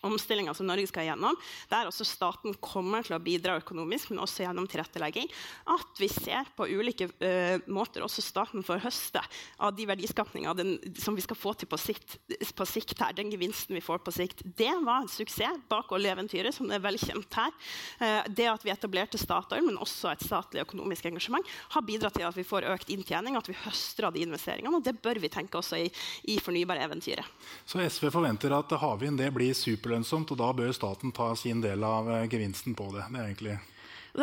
G: omstillinga som Norge skal gjennom, der også staten kommer til å bidra økonomisk, men også gjennom tilrettelegging, at vi ser på ulike uh, måter også staten får høste av de verdiskapninga som vi skal få til på sikt, på sikt, her, den gevinsten vi får på sikt. Det var en suksess bak oljeeventyret, som er velkjent her. Uh, det at vi etablerte Statoil, men også et statlig økonomisk engasjement, har bidratt til at vi får økt inntjening, at vi høster av de investeringene. Og det bør vi tenke også i, i fornybareventyret.
B: Så SV forventer at havvind blir super superlønnsomt, og da bør staten ta sin del av eh, gevinsten på det. Det er egentlig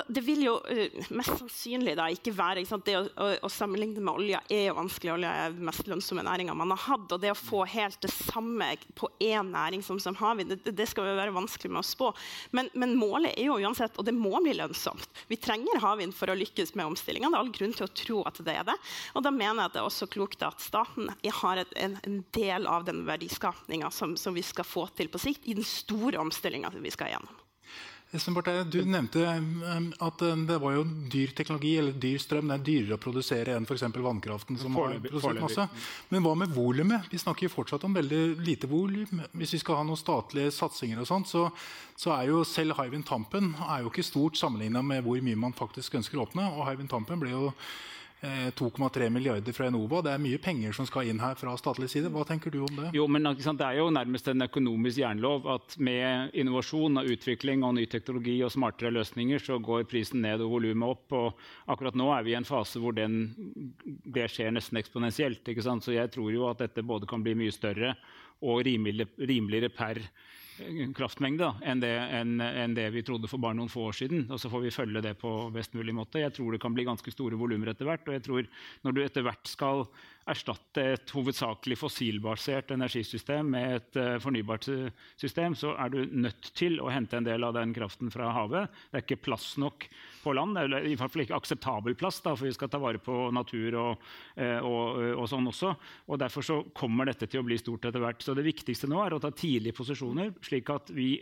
G: det vil jo uh, mest sannsynlig da ikke være ikke Det å, å, å, sammenligne med olja er jo vanskelig. Olja er den mest lønnsomme næringa man har hatt. Og det å få helt det samme på én næring som, havvind, det, det, skal jo være vanskelig med å spå. Men, men, målet er jo uansett, og det må bli lønnsomt. Vi trenger havvind for å lykkes med omstillinga. Det er all grunn til å tro at det er det. Og da mener jeg at det er også klokt at staten har et, en, en, del av den verdiskapninga som, som vi skal få til på sikt, i den store omstillinga vi skal gjennom.
B: Du nevnte um, at um, det var jo dyr teknologi eller dyr strøm. Det er dyrere å produsere enn f.eks. vannkraften. som har produsert masse. Men hva med volumet? Vi snakker jo fortsatt om veldig lite volum. Hvis vi skal ha noen statlige satsinger, og sånt, så, så er jo selv Hywind Tampen er jo ikke stort sammenligna med hvor mye man faktisk ønsker å åpne. Og Hywind Tampen ble jo 2,3 eh, milliarder fra Enova. Det er mye penger som skal inn her fra statlig side. Hva tenker du om det?
F: Jo, men Det er jo nærmest en økonomisk jernlov at med innovasjon og utvikling og ny teknologi og smartere løsninger, så går prisen ned og volumet opp. og Akkurat nå er vi i en fase hvor den, det skjer nesten eksponentielt. Så jeg tror jo at dette både kan bli mye større og rimeligere, rimeligere per kraftmengde enn det, enn, enn det, vi trodde for bare noen få år siden. Og så får vi følge det på best mulig måte. Jeg tror det kan bli ganske store volumer etter hvert. Og jeg tror når du etter hvert skal erstatte et hovedsakelig fossilbasert energisystem med et uh, fornybart system, så er du nødt til å hente en del av den kraften fra havet. Det er ikke plass nok på land, eller i hvert fall ikke akseptabel plass, da, for vi skal ta vare på natur og, uh, og, og, sånn også. Og Derfor så kommer dette til å bli stort etter hvert. Så det viktigste nå er å ta tidlige posisjoner, slik at vi,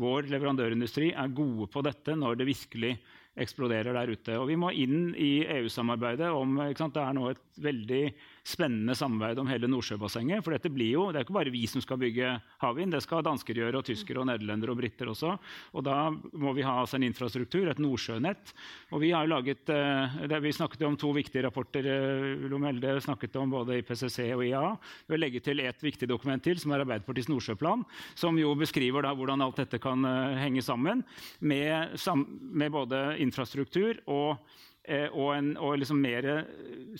F: vår leverandørindustri er gode på dette når det virkelig eksploderer der ute. Og vi må inn i EU-samarbeidet om Det er nå et veldig spennende samarbeid om hele Nordsjøbassenget. For dette blir jo, det er ikke bare vi som skal bygge havvind, det skal dansker gjøre, og tyskere og nederlendere og briter også. Og da må vi ha altså en infrastruktur, et nordsjønett. Og vi har jo laget, eh, det, vi snakket om to viktige rapporter. Eh, Lomelde snakket om både IPCC og IA. Vi vil legge til et viktig dokument til, som er Arbeiderpartiets nordsjøplan, som jo beskriver da hvordan alt dette kan uh, henge sammen med, med både infrastruktur og Eh, og, en, og liksom mer eh,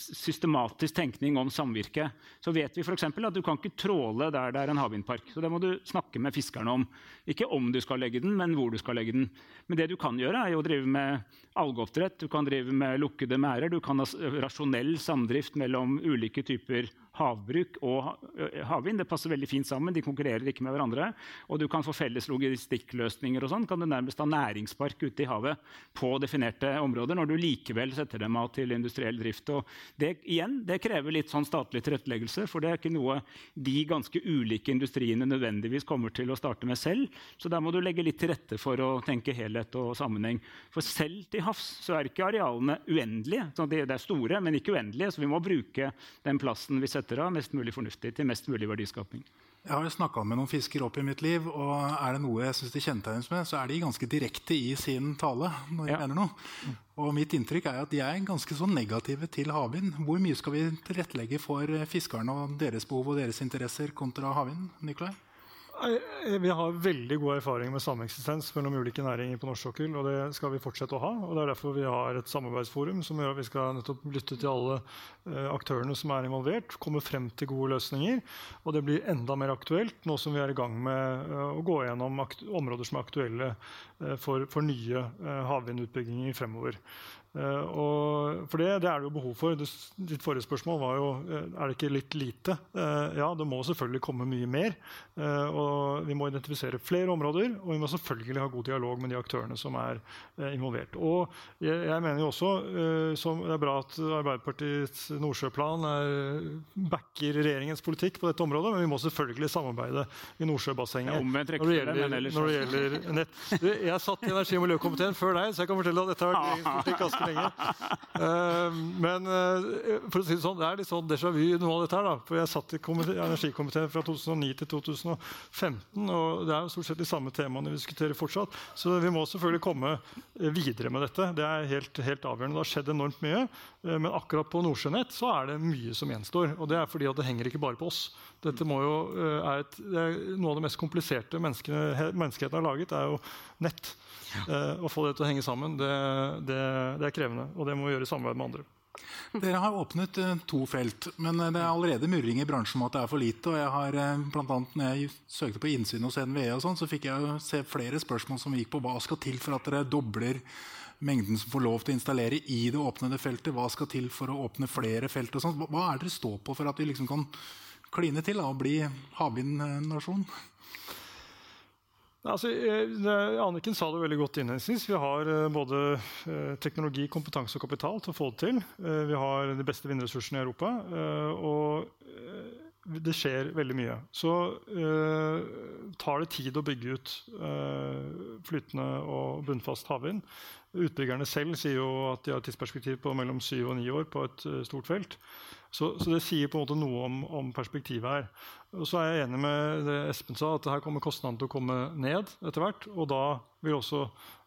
F: systematisk tenkning om samvirke. Så vet vi f.eks. at du kan ikke tråle der det er en havvindpark. Så det må du snakke med fiskerne om. Ikke om du skal legge den, men hvor du skal legge den. Men det du kan gjøre, er å drive med algeoppdrett, du kan drive med lukkede merder, du kan ha rasjonell samdrift mellom ulike typer havbruk og havvind. Det passer veldig fint sammen. De konkurrerer ikke med hverandre. Og du kan få felles logistikkløsninger og sånn. Kan du nærmest ha næringspark ute i havet på definerte områder når du likevel setter dem av til industriell drift. Og det, igjen, det krever litt sånn statlig tilretteleggelse, for det er ikke noe de ganske ulike industriene nødvendigvis kommer til å starte med selv. Så der må du legge litt til rette for å tenke helhet og sammenheng. For selv til havs så er ikke arealene uendelige. Så det er store, men ikke uendelige, så vi må bruke den plassen vi setter setter av mest mulig fornuftig til mest mulig verdiskaping.
B: Jeg har snakka med noen fiskere opp i mitt liv, og er det noe jeg syns de kjennetegnes med, så er de ganske direkte i sin tale når de ja. mener noe. Og mitt inntrykk er at de er ganske så negative til havvind. Hvor mye skal vi tilrettelegge for fiskerne og deres behov og deres interesser kontra havvind? Nikolai?
H: Vi har veldig god erfaring med sameksistens mellom ulike næringer på norsk sokkel. og Det skal vi fortsette å ha. og Det er derfor vi har et samarbeidsforum som gjør at vi skal nettopp lytte til alle uh, aktørene som er involvert, komme frem til gode løsninger. Og det blir enda mer aktuelt nå som vi er i gang med uh, å gå gjennom områder som er aktuelle for, for, nye havvindutbygginger fremover. Uh, og for det, det, er det jo behov for. Det, ditt forrige spørsmål var jo uh, er det ikke litt lite. Uh, ja, det må selvfølgelig komme mye mer. og Vi må identifisere flere områder, og vi må selvfølgelig ha god dialog med de aktørene som er involvert. Og jeg, jeg, mener jo også som Det er bra at Arbeiderpartiets Nordsjøplan er, backer regjeringens politikk på dette området, men vi må selvfølgelig samarbeide i Nordsjøbassenget.
F: Når det gjelder,
H: når det gjelder nett. Jeg satt i energi- og miljøkomiteen før deg, så jeg kan fortelle at dette har vært [LAUGHS] regjeringens politikk ganske lenge. Uh, men uh, for å si det sånn, det er litt sånn déjà vu noe av dette her. da, for Jeg satt i energikomiteen fra 2009 til 2015, og det er jo stort sett de samme temaene vi diskuterer fortsatt. Så vi må selvfølgelig komme videre med dette. Det er helt, helt avgjørende. Det har skjedd enormt mye. Uh, men akkurat på Nordsjønett så er det mye som gjenstår. Og det er fordi at det henger ikke bare på oss. Dette må jo, er, et, er Noe av det mest kompliserte menneskeheten har laget, er jo nett. Uh, å få det til å henge sammen, det, det, det, krevende. Og det må vi gjøre i samarbeid med andre.
B: Dere har åpnet uh, to felt, men uh, det er allerede murring i bransjen om at det er for lite. og jeg har, blant annet, når jeg søkte på innsyn hos NVE, og sånn, så fikk jeg se flere spørsmål som gikk på hva skal til for at dere dobler mengden som får lov til å installere i det åpnede feltet. Hva skal til for å åpne flere felt? og sånt. Hva er dere står på for at vi liksom kan kline til da, og bli havvindnasjon?
H: Altså, eh, Anniken sa det veldig godt innledningsvis. Vi har eh, både eh, teknologi, kompetanse og kapital til å få det til. Vi har de beste vindressursene i Europa. Og det skjer veldig mye. Så tar det tid å bygge ut flytende og bunnfast havvind. Utbyggerne selv sier jo at de har et tidsperspektiv på mellom syv og ni år på et stort felt. Så, så, det sier på en måte noe om, om, perspektivet her. Og så er jeg enig med det Espen sa, at her kommer kostnadene til å komme ned etter hvert. Og da vil også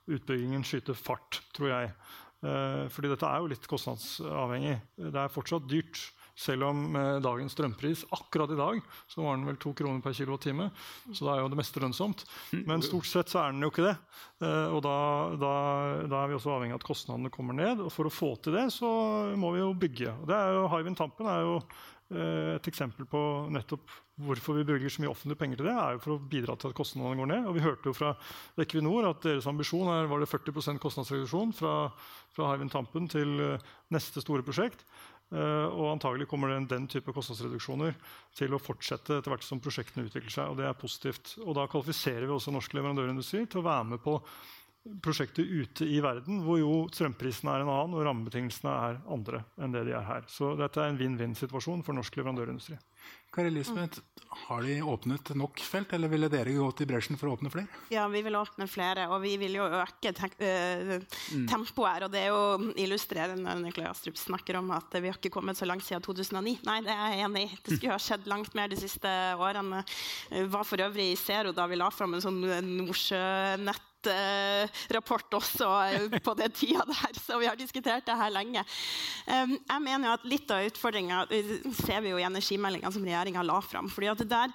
H: utbyggingen skyte fart, tror jeg. Eh, fordi dette er jo litt kostnadsavhengig. Det er fortsatt dyrt. Selv om eh, dagens strømpris akkurat i dag så var den vel to kroner per kilowattime. Så da er jo det meste lønnsomt. Men stort sett så er den jo ikke det. Eh, og da, da, da er vi også avhengig av at kostnadene kommer ned. Og for å få til det så må vi jo bygge. Og det er jo, Hywind Tampen er jo eh, et eksempel på nettopp hvorfor vi bruker så mye offentlige penger til det, er jo for å bidra til at kostnadene går ned. Og vi hørte jo fra Equinor at deres ambisjon er var det 40% kostnadsreduksjon fra, fra Hywind Tampen til eh, neste store prosjekt. Uh, og antagelig kommer den, den, type kostnadsreduksjoner til å fortsette etter hvert som prosjektene utvikler seg. og Det er positivt. Og da kvalifiserer vi også norsk leverandørindustri til å være med på prosjekter ute i verden hvor jo strømprisene er en annen og rammebetingelsene er andre enn det de er her. Så dette er en vinn-vinn-situasjon for norsk leverandørindustri.
B: Kari Elisabeth, Har de åpnet nok felt, eller ville dere gått i bresjen for å åpne flere?
G: Ja, vi vil åpne flere, og vi vil jo øke te uh, tempoet her. Og det er jo illustrerende når Nikolai Astrup snakker om at vi har ikke kommet så langt siden 2009. Nei, det er jeg enig i. Det skulle ha skjedd langt mer de siste årene. Var for øvrig i Zero da vi la fram en sånn Nordsjønett rapport også eh, på den tida der, så vi har diskutert det her lenge. Jeg mener jo at Litt av utfordringa ser vi jo i energimeldinga som regjeringa regjeringa la fram. Fordi der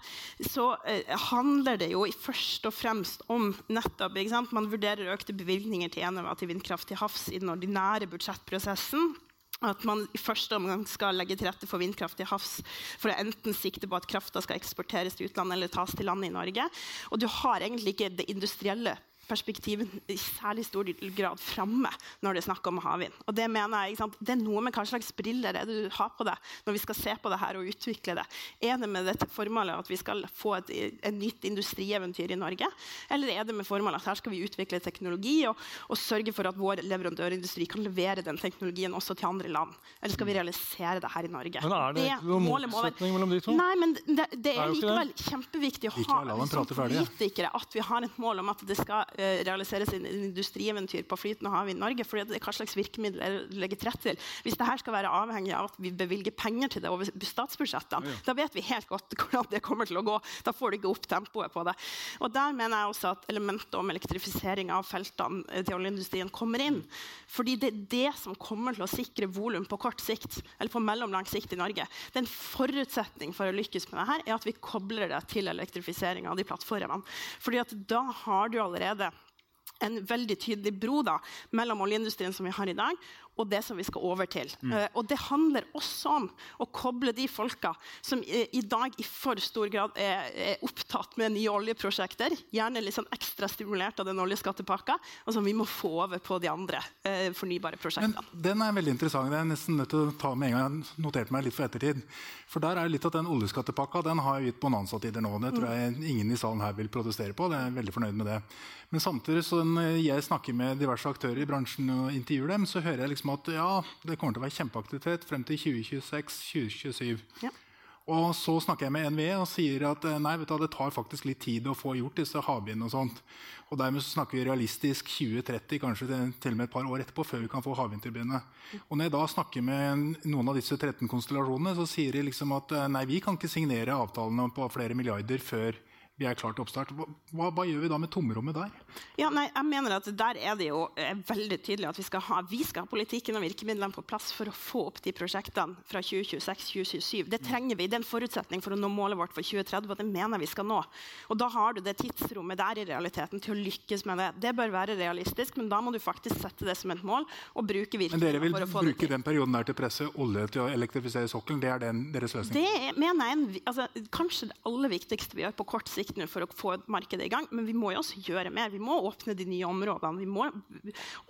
G: så eh, handler det jo først og fremst om nettopp ikke sant? Man vurderer økte bevilgninger til Enova til vindkraft til havs i den ordinære budsjettprosessen. At man i første omgang skal legge til rette for vindkraft til havs for å enten sikte på at krafta skal eksporteres til utlandet eller tas til landet i Norge. Og du har egentlig ikke det industrielle perspektivet i særlig stor grad framme når det er snakk om havvind. Og det mener jeg, det er noe med hva slags briller er det du har på deg når vi skal se på det her og utvikle det. Er det med dette formålet at vi skal få et, et nytt industrieventyr i Norge? Eller er det med formålet at her skal vi utvikle teknologi og, og, sørge for at vår leverandørindustri kan levere den teknologien også til andre land? Eller skal vi realisere det her i Norge?
H: Men Er det, det noen motsetning mellom de to?
G: Nei, men det, det er, er likevel kjempeviktig å ha som politikere at vi har et mål om at det skal realisere sin industrieventyr på flytende hav i Norge. fordi det, Hva slags virkemidler legger til rette til? Hvis dette skal være avhengig av at vi bevilger penger til det over statsbudsjettene, ja. da vet vi helt godt [LAUGHS] hvordan det kommer til å gå. Da får du ikke opp tempoet på det. Og Der mener jeg også at elementet om elektrifisering av feltene eh, til oljeindustrien kommer inn. Fordi det er det som kommer til å sikre volum på kort sikt, eller på mellomlang sikt i Norge. Det er en forutsetning for å lykkes med dette er at vi kobler det til elektrifisering av de plattformene. Fordi at da har du allerede en veldig tydelig bro da, mellom oljeindustrien som vi har i dag, og det som vi skal over til. Mm. Uh, og det handler også om å koble de folka som i, i dag i for stor grad er, er, opptatt med nye oljeprosjekter, gjerne litt sånn ekstra stimulert av den oljeskattepakka, og som vi må få over på de andre uh, fornybare prosjektene.
B: Men den er veldig interessant. Det er nesten nødt til å ta med en gang. Jeg noterte meg litt for ettertid. For der er det litt at den oljeskattepakka den har gitt bonanza-tider nå. Det tror jeg ingen i salen her vil protestere på. Jeg er veldig fornøyd med det. Men samtidig så når jeg snakker med diverse aktører i bransjen og intervjuer dem, så hører jeg liksom at ja, det kommer til å være kjempeaktivitet frem til 2026-2027. Ja. Og så snakker jeg med NVE og sier at eh, nei, du, det tar faktisk litt tid å få gjort disse havvindene. Og sånt. Og dermed så snakker vi realistisk 2030, kanskje til og med et par år etterpå, før vi kan få havvindturbinene. Og når jeg da snakker med noen av disse 13 konstellasjonene, så sier de liksom at eh, nei, vi kan ikke signere avtalene på flere milliarder før vi er klart til oppstart. Hva, hva, gjør vi da med tomrommet der?
G: Ja, nei, jeg mener at Der er det jo er eh, veldig tydelig at vi skal, ha, vi skal ha politikken og virkemidlene på plass for å få opp de prosjektene fra 2026-2027. Det trenger vi. Det er en forutsetning for å nå målet vårt for 2030. og det mener vi skal nå. Og Da har du det tidsrommet der i realiteten til å lykkes med det. Det bør være realistisk, men da må du faktisk sette det som et mål og bruke virkemidlene for å få det til.
B: Men dere vil bruke den perioden der til å presse olje til å elektrifisere sokkelen? Det er den deres løsning?
G: Det er, mener jeg altså, kanskje det aller viktigste vi gjør på kort sikt nå for å få markedet i gang. Men vi må jo også gjøre mer. Vi må åpne de nye områdene. Vi må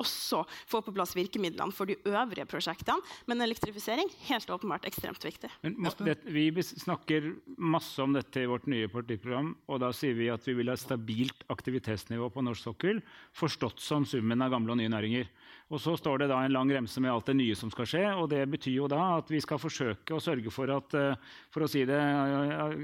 G: også få på plass virkemidlene for de øvrige prosjektene. Men elektrifisering helt åpenbart ekstremt viktig. Men,
F: det, vi snakker masse om dette i vårt nye partiprogram. og Da sier vi at vi vil ha stabilt aktivitetsnivå på norsk sokkel, forstått som summen av gamle og nye næringer. Og så står det da en lang remse med alt det nye som skal skje. og Det betyr jo da at vi skal forsøke å sørge for at eh, for å si det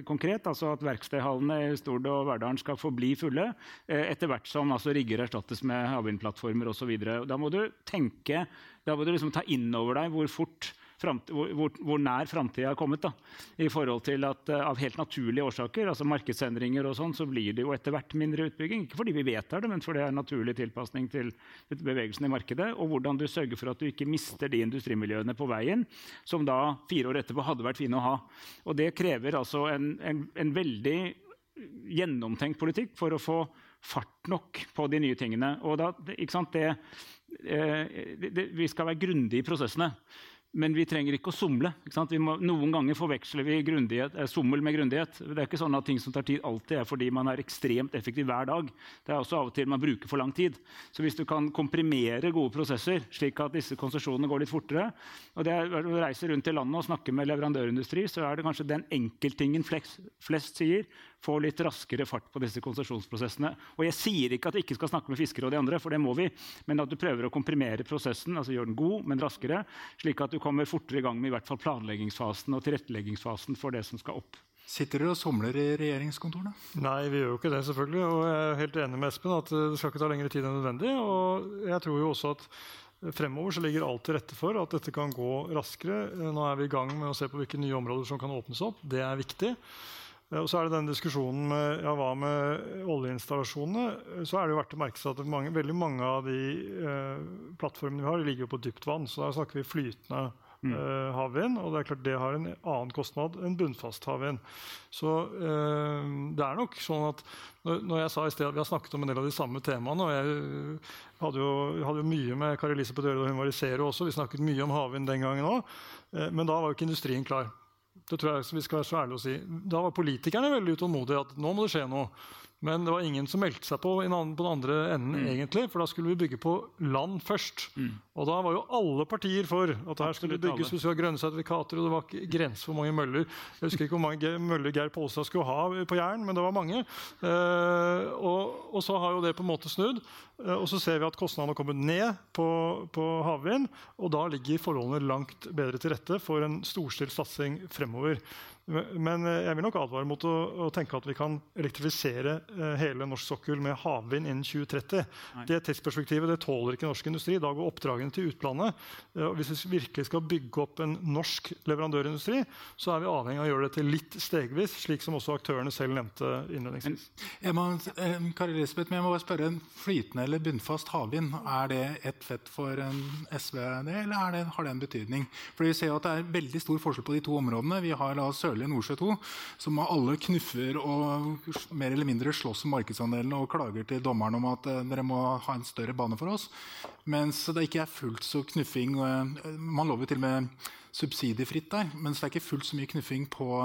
F: konkret, altså at verkstedhallene i Stord og Verdalen skal forbli fulle eh, etter hvert som altså rigger erstattes med havvindplattformer osv. Da må du tenke, da må du liksom ta inn over deg hvor fort hvor, hvor, hvor, nær framtida er kommet. Da. I forhold til at uh, Av helt naturlige årsaker, altså markedsendringer og sånn, så blir det jo etter hvert mindre utbygging. Ikke fordi vi vedtar det, men fordi det er en naturlig tilpasning til bevegelsen i markedet. Og hvordan du sørger for at du ikke mister de industrimiljøene på veien som da fire år etterpå hadde vært fine å ha. Og det krever altså en, en, en veldig gjennomtenkt politikk for å få fart nok på de nye tingene. Og da, ikke sant, det, eh, det, det, vi skal være grundige i prosessene. Men vi trenger ikke å somle. Ikke må, noen ganger forveksler vi eh, sommel med grundighet. Det er ikke sånn at ting som tar tid, alltid er fordi man er ekstremt effektiv hver dag. Det er også av og til man bruker for lang tid. Så hvis du kan komprimere gode prosesser, slik at disse konsesjonene går litt fortere og det er Når du reiser rundt i landet og snakker med leverandørindustri, så er det kanskje den enkelttingen flest, flest sier få litt raskere fart på disse konsesjonsprosessene. Og jeg sier ikke at vi ikke skal snakke med fiskere og de andre, for det må vi, men at du prøver å komprimere prosessen, altså gjøre den god, men raskere, slik at du kommer fortere i gang med i hvert fall planleggingsfasen og tilretteleggingsfasen for det som skal opp.
B: Sitter dere og somler i regjeringskontorene?
H: Nei, vi gjør jo ikke det, selvfølgelig. Og jeg er helt enig med Espen at det skal ikke ta lengre tid enn nødvendig. Og jeg tror jo også at fremover så ligger alt til rette for at dette kan gå raskere. Nå er vi i gang med å se på hvilke nye områder som kan åpnes opp. Det er viktig. Og så er det den diskusjonen med ja, hva med oljeinstallasjonene. Så er det jo verdt å merke seg at mange, veldig mange av de eh, plattformene vi har, ligger jo på dypt vann. Så da snakker vi flytende mm. uh, havvind. Og det er klart det har en annen kostnad enn bunnfast havvind. Så eh, det er nok sånn at når, jeg sa i sted at vi har snakket om en del av de samme temaene, og jeg hadde jo, hadde jo mye med Kari Elisabeth å gjøre da hun var i Zero også, vi snakket mye om havvind den gangen òg, men da var jo ikke industrien klar. Det tror jeg vi skal være så ærlige å si. Da var politikerne veldig utålmodige. at nå må det skje noe. Men det var ingen som meldte seg på, på den andre enden, mm. egentlig, for da skulle vi bygge på land først. Mm. Og da var jo alle partier for at her skulle det bygges vi skulle ha grønne sertifikater. Og det var ikke grense for mange møller. Jeg husker ikke hvor mange møller Geir Pollestad skulle ha på Jæren, men det var mange. Eh, og, og, så har jo det på en måte snudd. Eh, og så ser vi at kostnadene har kommet ned på, på havvind. Og da ligger forholdene langt bedre til rette for en storstilt satsing fremover. Men eh, jeg vil nok advare mot å, å tenke at vi kan elektrifisere eh, hele norsk sokkel med havvind innen 2030. Nei. Det tidsperspektivet det tåler ikke norsk industri. Da går oppdragene til utlandet. Eh, hvis vi virkelig skal bygge opp en norsk leverandørindustri, så er vi avhengig av å gjøre dette litt stegvis, slik som også aktørene selv nevnte innledningsvis.
B: Jeg må, Kari Elisabeth, jeg må bare spørre, Flytende eller bunnfast havvind, er det ett fett for en SV, eller det, har det en betydning? For Vi ser at det er veldig stor forskjell på de to områdene. Vi har la da Sørlige Nordsjø 2, så må alle knuffer og mer eller mindre slåss om markedsandelene og klager til dommeren om at eh, dere må ha en større bane for oss. Mens det ikke er fullt så knuffing. Eh, man lover til og med subsidiefritt der, mens det er ikke fullt så mye knuffing på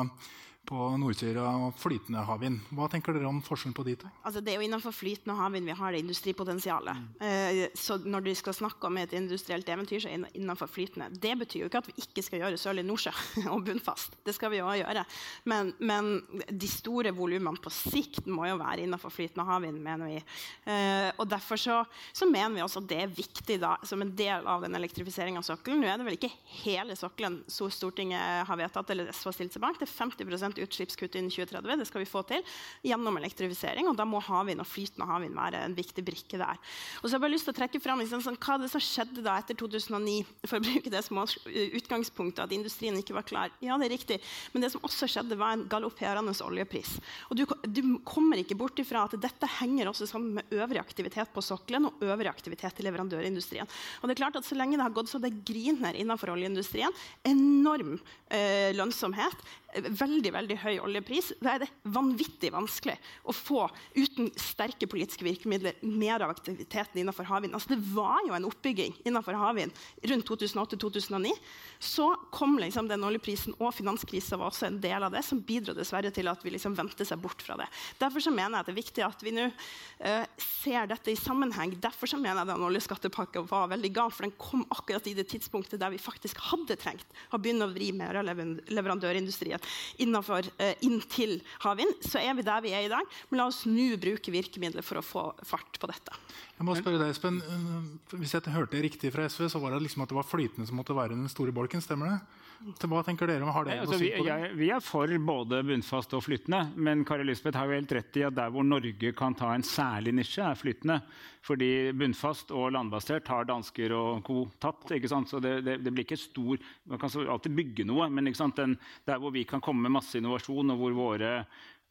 B: på Nordsyra og flytende havvind. Hva tenker dere om forskjellen på de to?
G: Altså, det er jo innenfor flytende havvind vi har det industripotensialet. Mm. Eh, så når du skal snakke om et industrielt eventyr, så er det innenfor flytende. Det betyr jo ikke at vi ikke skal gjøre Sørlig Nordsjø [LAUGHS] og bunnfast. Det skal vi jo gjøre. Men, men de store volumene på sikt må jo være innenfor flytende havvind, mener vi. Eh, og derfor så, så, mener vi også at det er viktig da, som en del av den elektrifiseringa av sokkelen. Nå er det vel ikke hele sokkelen så Stortinget har vedtatt eller SV har stilt seg bak. Det er 50 utslippskutt innen 2030. Det skal vi få til gjennom elektrifisering. og Da må havvind og flytende havvind være en viktig brikke der. Og så har jeg bare lyst til å trekke frem liksom, sånn, Hva det som skjedde da etter 2009? For å bruke det som utgangspunktet, at industrien ikke var klar. Ja, det er riktig. Men det som også skjedde, var en galopperende oljepris. Og du, du kommer ikke bort ifra at dette henger også sammen med øvrig aktivitet på sokkelen og øvrig aktivitet i leverandørindustrien. Og det er klart at Så lenge det har gått så det griner innenfor oljeindustrien, enorm eh, lønnsomhet, veldig veldig høy oljepris, da er det vanvittig vanskelig å få, uten sterke politiske virkemidler, mer av aktiviteten innenfor havvind. Altså, det var jo en oppbygging innenfor havvind rundt 2008-2009. Så kom liksom den oljeprisen, og finanskrisa var også en del av det, som bidro dessverre til at vi liksom vendte seg bort fra det. Derfor så mener jeg at det er viktig at vi nå uh, ser dette i sammenheng. Derfor så mener jeg den oljeskattepakka var veldig gal, for den kom akkurat i det tidspunktet der vi faktisk hadde trengt å begynne å vri mer av leverandørindustrien innenfor, uh, inntil havvind, så er vi der vi er i dag. Men la oss nå bruke virkemidler for å få fart på dette.
B: Jeg må spørre deg, Espen. Eh, hvis jeg hørte riktig fra SV, så var det liksom at det var flytende som måtte være den store bolken. Stemmer det? Hva tenker dere? Har dere
F: altså, vi, jeg, vi, er for både bunnfast og flytende. Men Kari Lisbeth har jo helt rett i at der hvor Norge kan ta en særlig nisje, er flytende. Fordi bunnfast og landbasert har dansker og co. tatt. ikke sant? Så det, det, det, blir ikke stor Man kan alltid bygge noe, men Den, der hvor vi kan komme med masse innovasjon, og hvor våre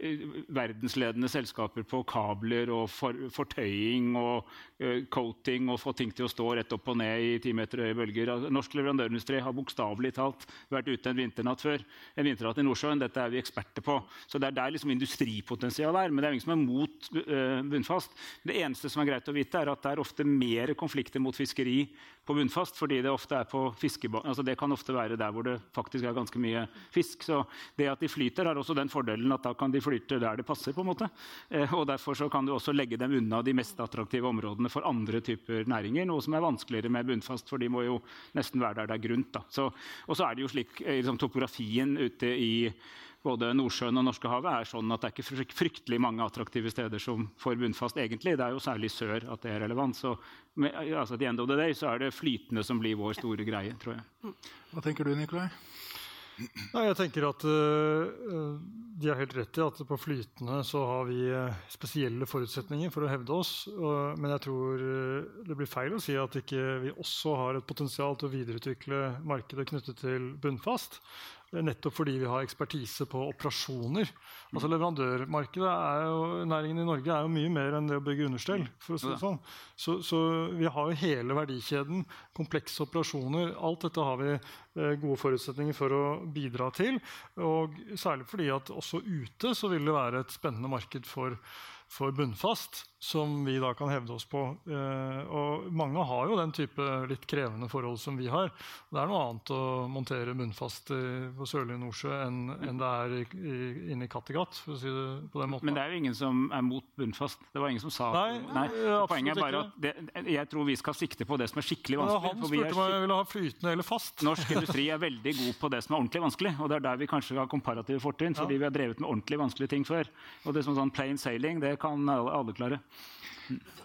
F: verdensledende selskaper på kabler og for, fortøying og uh, coating og få ting til å stå rett opp og ned i ti meter høye bølger. Altså, norsk leverandørindustri har bokstavelig talt vært ute en vinternatt før. En vinternatt i Nordsjøen. Dette er vi eksperter på. Så det er der liksom industripotensialet er. Men det er ingen som er mot uh, bunnfast. Det eneste som er greit å vite, er at det er ofte mer konflikter mot fiskeri på bunnfast, fordi det ofte er på fiskebånd. Altså det kan ofte være der hvor det faktisk er ganske mye fisk. Så det at de flyter, har også den fordelen at da kan de flyte der det passer. på en måte. Eh, og Derfor så kan du også legge dem unna de mest attraktive områdene for andre typer næringer, noe som er vanskeligere med bunnfast, for de må jo nesten være der det er grunt. og så er det jo slik eh, liksom, topografien ute i både Nordsjøen og Norskehavet er sånn at det er ikke fryktelig mange attraktive steder som får bunnfast, egentlig. Det er jo særlig sør at det er relevant. Så med, altså, at the end of the day så er det flytende som blir vår store greie, tror jeg.
B: Hva tenker du, Nikolai?
H: Nei, jeg tenker at uh, De har helt rett i at på flytende så har vi uh, spesielle forutsetninger for å hevde oss. Og, men jeg tror det blir feil å si at ikke vi også har et potensial til å videreutvikle markedet knyttet til bunnfast. Nettopp fordi vi har ekspertise på operasjoner. Altså Leverandørmarkedet er jo, næringen i Norge er jo mye mer enn det å bygge understell. for å si det sånn. Så, så vi har jo hele verdikjeden, komplekse operasjoner. Alt dette har vi eh, gode forutsetninger for å bidra til. Og særlig fordi at også ute så vil det være et spennende marked for for bunnfast, som vi da kan hevde oss på. Eh, og mange har jo den type litt krevende forhold som vi har. Det er noe annet å montere bunnfast på Sørlige Nordsjø enn, det er inne i Kattegat. for å si det på den måten.
F: Men det er jo ingen som er mot bunnfast. Det var ingen som sa
H: Nei, nei
F: Poenget er bare at det, jeg tror vi skal sikte på det som er skikkelig vanskelig.
H: Ja, han spurte om jeg ville ha flytende eller fast.
F: Norsk industri er veldig god på det som er ordentlig vanskelig. Og det er der vi kanskje har komparative fortrinn, fordi ja. vi har drevet med ordentlig vanskelige ting før. Og det som sånn plain sailing, det kan alle klare.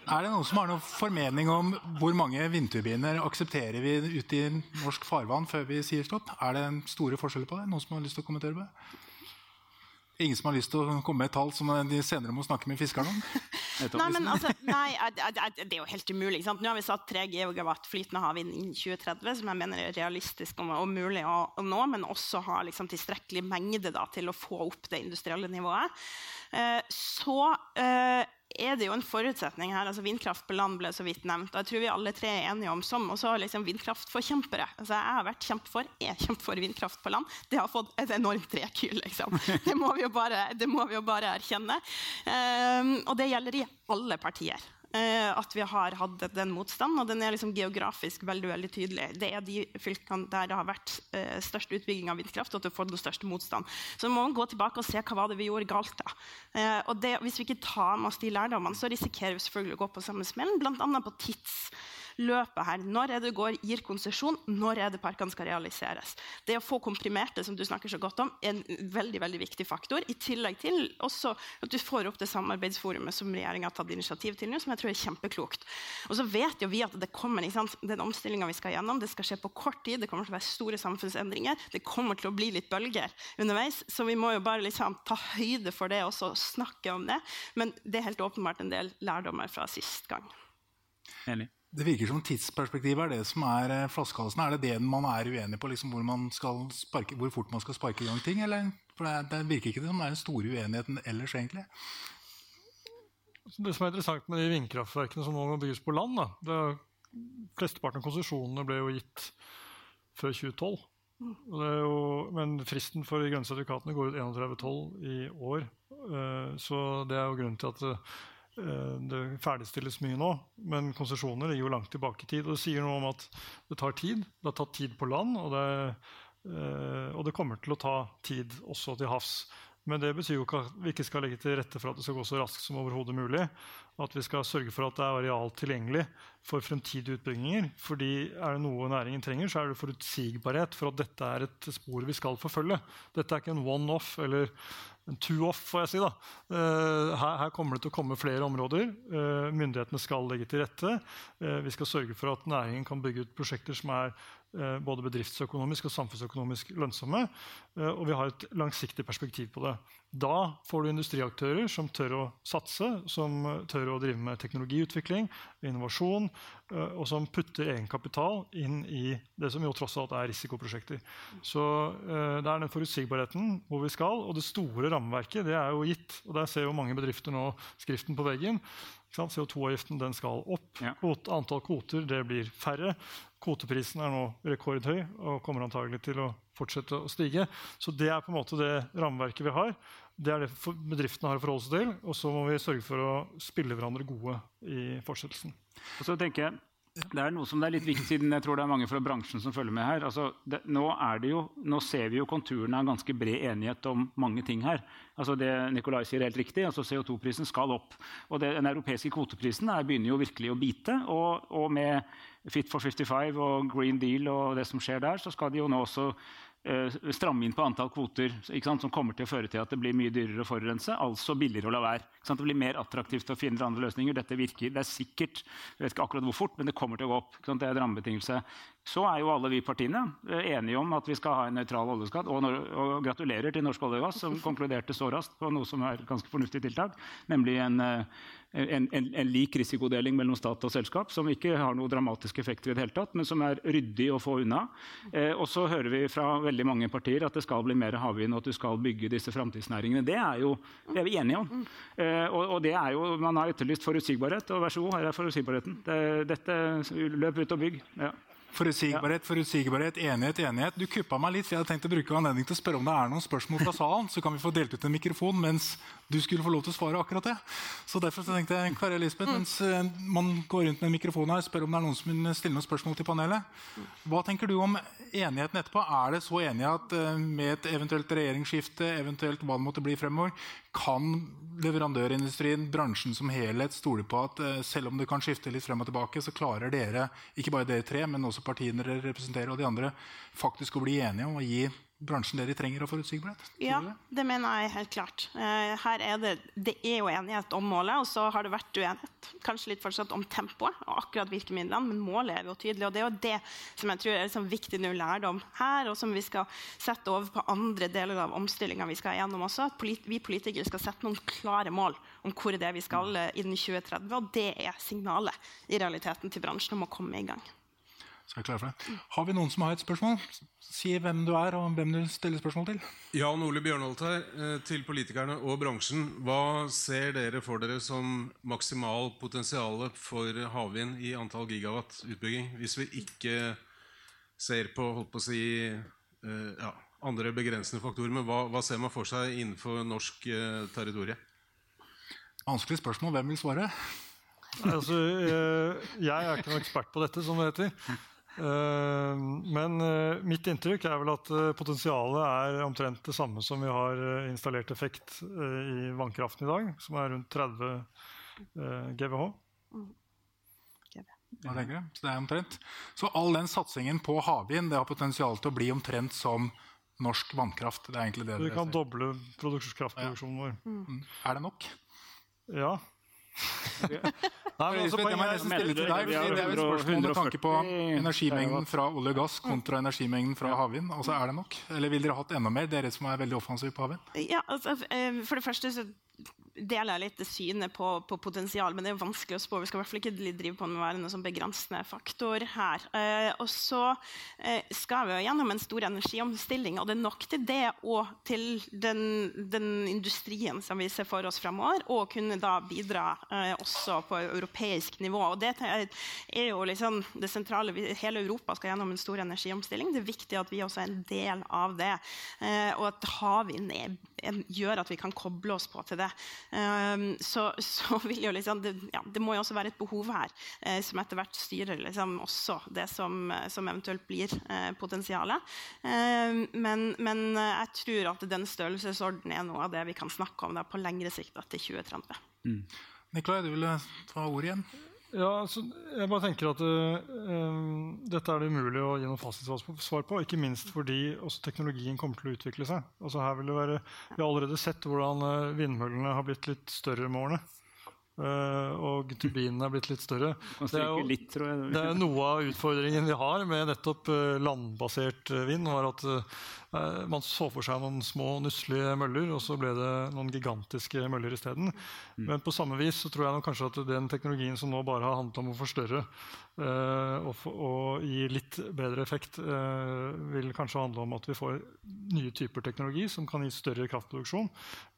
B: Er det noen som har noen formening om hvor mange vindturbiner aksepterer vi ute i norsk farvann før vi sier stopp? Er det store forskjeller på det? Noen som har lyst til å kommentere på det? Ingen som har lyst til å komme med et tall som de senere må snakke med fiskerne om? [LAUGHS]
G: nei, men altså, nei, det er jo helt umulig. Sant? Nå har vi satt 3 gigawatt flytende havvind innen 2030, som jeg mener er realistisk og, og mulig å, å, nå, men også har liksom tilstrekkelig mengde da, til å få opp det industrielle nivået. Eh, så eh, er det jo en forutsetning her. altså Vindkraft på land ble så vidt nevnt. og jeg tror vi alle tre er enige om som også liksom vindkraftforkjempere. Altså jeg har vært kjempe for, er kjempe for vindkraft på land. Det har fått et enormt rekyl. Liksom. [LAUGHS] Det, må vi jo bare, må vi jo bare erkjenne. Um, og det gjelder i alle partier. Eh, at vi har hatt den motstanden. Og den er liksom geografisk veldig veldig tydelig. Det er de fylkene der det har vært uh, størst utbygging av vindkraft, og at du får den største motstand. Så må gå tilbake og se hva var det vi gjorde galt. da. Uh, og det, Hvis vi ikke tar med oss de lærdommene, så risikerer vi selvfølgelig å gå på samme smell, bl.a. på tids løpet her. Når er det går, gir konsesjon, når er det parkene skal realiseres. Det å få komprimerte, som du snakker så godt om, er en veldig veldig viktig faktor. I tillegg til også at du får opp det samarbeidsforumet som regjeringa har tatt initiativ til nå, som jeg tror er kjempeklokt. Og så vet jo vi at det kommer, den omstillinga vi skal gjennom, det skal skje på kort tid. Det kommer til å være store samfunnsendringer. Det kommer til å bli litt bølger underveis. Så vi må jo bare liksom ta høyde for det og snakke om det. Men det er helt åpenbart en del lærdommer fra sist gang.
F: Enig.
B: Det virker som tidsperspektivet er det som er eh, flaskehalsen. Er det det man er uenig på, liksom hvor, sparke, hvor, fort man skal sparke i gang ting? Eller? For det, det, virker ikke som det er den store uenigheten ellers, egentlig.
H: Det som er interessant med de vindkraftverkene som nå må bygges på land da, det Flesteparten av konsesjonene ble jo gitt før 2012. Jo, men fristen for de grønne sertifikatene går ut 31.12 i år. Uh, så det er jo grunnen til at Eh, det ferdigstilles mye nå, men konsesjoner ligger jo langt tilbake i tid. og Det sier noe om at det tar tid. Det har tatt tid på land, og det, eh, og det kommer til å ta tid også til havs. Men det betyr jo ikke at vi ikke skal legge til rette for at det skal gå så raskt som overhodet mulig. At vi skal sørge for at det er areal tilgjengelig for fremtidige utbygginger. Fordi er det noe næringen trenger, så er det forutsigbarhet for at dette er et spor vi skal forfølge. Dette er ikke en one-off eller en two-off, får jeg si. da. Uh, her, her, kommer det til å komme flere områder. Uh, myndighetene skal legge til rette. Uh, vi skal sørge for at næringen kan bygge ut prosjekter som er Eh, både bedriftsøkonomisk og samfunnsøkonomisk lønnsomme. Eh, og vi har et langsiktig perspektiv på det. Da får du industriaktører som tør å satse, som tør å drive med teknologiutvikling, innovasjon, eh, og som putter egenkapital inn i det som jo tross alt er risikoprosjekter. Så det er den forutsigbarheten hvor vi skal. Og det store rammeverket det er jo gitt. Og der ser jo mange bedrifter nå skriften på veggen. CO2-avgiften den skal opp. Ja. Antall kvoter det blir færre. Kvoteprisen er nå rekordhøy og kommer antagelig til å fortsette å stige. Så det er på en måte det rammeverket vi har. Det er det bedriftene har å forholde seg til. Og så må vi sørge for å spille hverandre gode i fortsettelsen.
F: Og så tenker jeg det er noe som er litt viktig, siden jeg tror det er mange fra bransjen som følger med her. Altså, det, nå, jo, nå, ser vi jo konturene av ganske bred enighet om mange ting her. Altså det Nikolai sier helt riktig, altså CO2-prisen skal opp. Og det, Den europeiske kvoteprisen er, begynner jo virkelig å bite. Og, og med Fit for 55 og Green Deal og det som skjer der, så skal de jo nå også Eh, stramme inn på antall kvoter sant, som kommer til å føre til at det blir mye dyrere å forurense, altså billigere å la være. Det blir mer attraktivt å finne andre løsninger. Dette virker, Det er sikkert, jeg vet ikke akkurat hvor fort, men det kommer til å gå opp. Det er en rammebetingelse. Så er jo alle vi partiene eh, enige om at vi skal ha en nøytral oljeskatt. Og, og, gratulerer til Norsk olje og gass, som [LAUGHS] konkluderte så raskt på noe som er ganske fornuftig tiltak, nemlig en, eh, en, en, en, lik risikodeling mellom stat og selskap, som ikke har noen dramatiske effekter i det hele tatt, men som er ryddig å få unna. Eh, og så hører vi fra veldig mange partier at det skal bli mer havvind, og at du skal bygge disse framtidsnæringene. Det er, jo, det er vi enige om. Eh, og, og, det er jo, Man har etterlyst forutsigbarhet, og vær så god, her er forutsigbarheten. Det, dette Løp ut og bygg. Ja.
B: Forutsigbarhet, forutsigbarhet, enighet, enighet. Du kuppa meg litt, for jeg hadde tenkt å bruke anledning til å spørre om det er noen spørsmål fra salen. Så kan vi få delt ut en mikrofon mens du skulle få lov til å svare akkurat det. Så derfor så tenkte jeg, Kari Elisabeth, mens eh, man går rundt med en mikrofon her, spør om det er noen som vil stille noen spørsmål til panelet. Hva tenker du om enigheten etterpå? Er det så enige at eh, med et eventuelt regjeringsskifte, eventuelt hva det måtte bli fremover, kan leverandørindustrien, bransjen som helhet, stole på at eh, selv om det kan skifte litt frem og tilbake, så klarer dere, ikke bare dere tre, men også partiene dere representerer og de andre, faktisk å bli enige om å gi bransjen det de trenger av forutsigbarhet?
G: Ja, det mener jeg helt klart. Eh, her er det, det er jo enighet om målet, og så har det vært uenighet. Kanskje litt fortsatt om tempoet og akkurat virkemidlene, men målet er jo tydelig. Og det er jo det som jeg tror er liksom viktig nå lærdom her, og som vi skal sette over på andre deler av omstillinga vi skal gjennom også. At vi politikere skal sette noen klare mål om hvor det er vi skal eh, innen 2030, og det er signalet i realiteten til bransjen om å komme i gang.
B: Så er jeg klar for det. Har vi noen som har et spørsmål? Si hvem du er, og hvem du stiller spørsmål til.
I: Jan Ole Bjørnholt her. Eh, til politikerne og bransjen. Hva ser dere for dere som maksimal potensial for havvind i antall gigawatt utbygging? Hvis vi ikke ser på, holdt på å si, eh, ja, andre begrensende faktorer. Men hva, hva, ser man for seg innenfor norsk eh, territorie?
B: Vanskelig spørsmål. Hvem vil svare?
H: Altså, jeg er ikke noen ekspert på dette, som det heter. Eh, men eh, mitt inntrykk er vel at eh, potensialet er omtrent det samme som vi har installert effekt i vannkraften i dag, som er rundt 30 GWh.
B: Så det er omtrent. Så all den satsingen på havvind har potensial til å bli omtrent som norsk vannkraft. Det er egentlig det
H: Vi kan doble produksjonskraftproduksjonen vår.
B: Mm. Er det nok?
H: Ja. [LAUGHS]
B: Nei, men også, jeg må til deg, Det er et spørsmål med tanke på energimengden fra olje og gass kontra energimengden fra havvind. Altså, er det nok? Eller vil dere hatt enda mer, dere som er veldig offensive på havvind?
G: Ja, altså, eh, for det første så deler jeg litt det synet på, på, potensial, men det er vanskelig å spå. Vi skal i hvert fall ikke drive på med å være noen sånn begrensende faktor her. Eh, og så eh, skal vi gjennom en stor energiomstilling, og det er nok til det og til den, den industrien som vi ser for oss fremover, og kunne da bidra eh, også på europeisk nivå. Og det er jo liksom det sentrale. Hele Europa skal gjennom en stor energiomstilling. Det er viktig at vi også er en del av det, eh, og at havvind gjør at vi kan koble oss på til det. Um, så, så, vil jo liksom det, ja, det, må jo også være et behov her eh, som etter hvert styrer liksom også det som, som eventuelt blir eh, potensialet. Eh, men, men, jeg tror at den størrelsesorden er noe av det vi kan snakke om da, på lengre sikt etter 2030. Mm.
B: Nikolai, du ville ta ordet igjen?
H: Ja, så jeg bare tenker at uh, Dette er det umulig å gi noe fasitsvar på. Ikke minst fordi også teknologien kommer til å utvikle seg. Altså her vil det være, vi har allerede sett hvordan uh, vindmøllene har blitt litt større med årene. Uh, og turbinene er blitt litt større. Det er, jo, litt, det er noe av utfordringen vi har med nettopp landbasert vind. var at Man så for seg noen små, nusselige møller, og så ble det noen gigantiske møller isteden. Mm. Men på samme vis så tror jeg kanskje at den teknologien som nå bare har handlet om å forstørre og, og, gi litt bedre effekt, vil kanskje handle om at vi får nye typer teknologi som kan gi større kraftproduksjon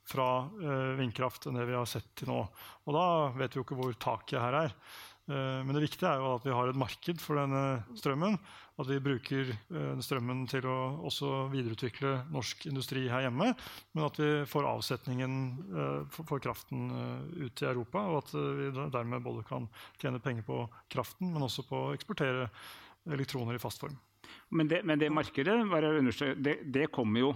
H: fra uh, vindkraft enn det vi har sett til nå. Og da vet vi jo ikke hvor taket her er. Men det viktige er jo at vi har et marked for denne strømmen, at vi bruker eh, strømmen til å også videreutvikle norsk industri her hjemme, men at vi får avsetningen eh, for kraften eh, ut til Europa, og at vi dermed både kan tjene penger på kraften, men også på å eksportere elektroner i fast form.
F: Men det, men det markedet det, det kommer jo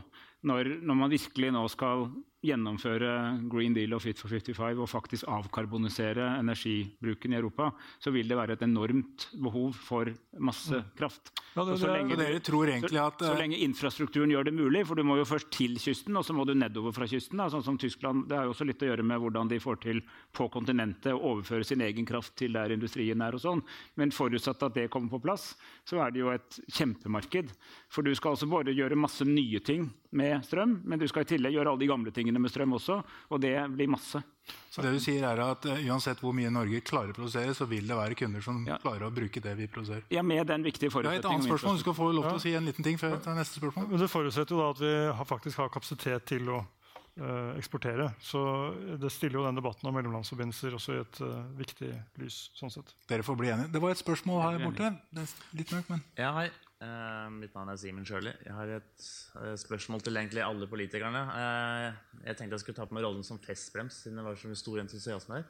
F: når, når man virkelig nå skal gjennomføre Green Deal og Fit for 55 og faktisk avkarbonisere energibruken i Europa, så vil det være et enormt behov for masse mm. kraft.
B: Ja, det, så, lenge, dere tror egentlig at,
F: så, så, lenge infrastrukturen gjør det mulig, for du må jo først til kysten, og så må du nedover fra kysten. Da, sånn som Tyskland, Det har jo også litt å gjøre med hvordan de får til på kontinentet å overføre sin egen kraft til der industrien er. og sånn. Men forutsatt at det kommer på plass, så er det jo et kjempemarked. For du skal altså bare gjøre masse nye ting med strøm, men du skal i tillegg gjøre alle de gamle tingene med strøm også, og det blir masse.
B: Så det du sier er at uh, Uansett hvor mye Norge klarer å produsere, så vil det være kunder som ja. klarer å bruke det vi produserer?
F: Ja, med den viktige
B: forutsetningen. Ja, et annet spørsmål. Du skal få lov til å si en liten ting før jeg tar neste spørsmål.
H: Men Det forutsetter jo da at vi har, faktisk har kapasitet til å uh, eksportere. Så det stiller jo den debatten om mellomlandsforbindelser også i et uh, viktig lys. sånn sett.
B: Dere får bli enige. Det var et spørsmål her borte. Det er litt mørkt, men...
J: Ja, hei. Uh, mitt navn er Simen Sjøli. Jeg har et uh, spørsmål til egentlig alle politikerne. Uh, jeg tenkte jeg skulle ta på meg rollen som festbrems, siden det var så stor entusiasme her.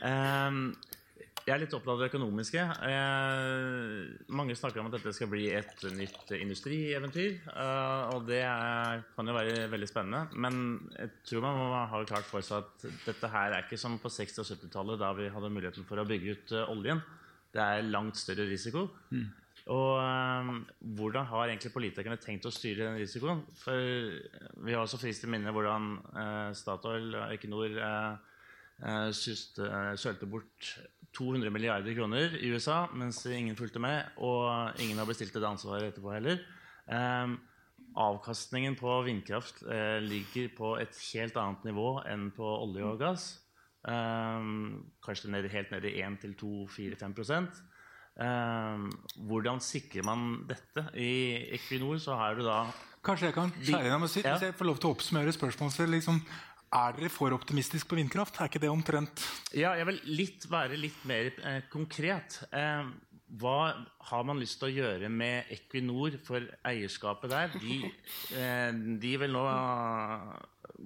J: [LAUGHS] jeg er litt opptatt av det økonomiske. mange snakker om at dette skal bli et nytt industrieventyr. og det er, kan jo være veldig spennende. Men jeg tror man må ha klart for seg at dette her er ikke som på 60- og 70-tallet, da vi hadde muligheten for å bygge ut oljen. Det er langt større risiko. Mm. Og um, Hvordan har egentlig politikerne tenkt å styre den risikoen? For Vi har også friskt i minne hvordan uh, Statoil og Equinor uh, uh, sølte bort 200 milliarder kroner i USA mens ingen fulgte med, og ingen har bestilt det ansvaret etterpå heller. Um, avkastningen på vindkraft ligger på et helt annet nivå enn på olje og gass. Um, kanskje ned, helt ned i 1-2-4-5 Uh, hvordan sikrer man dette? I Equinor så har du da
B: Kanskje jeg kan skjære inn ja. Hvis jeg får lov til å oppsummere spørsmålet liksom, Er dere for optimistisk på vindkraft? Er ikke det omtrent
J: Ja, jeg vil litt, være litt mer eh, konkret. Eh, hva har man lyst til å gjøre med Equinor for eierskapet der? De, eh, de vil nå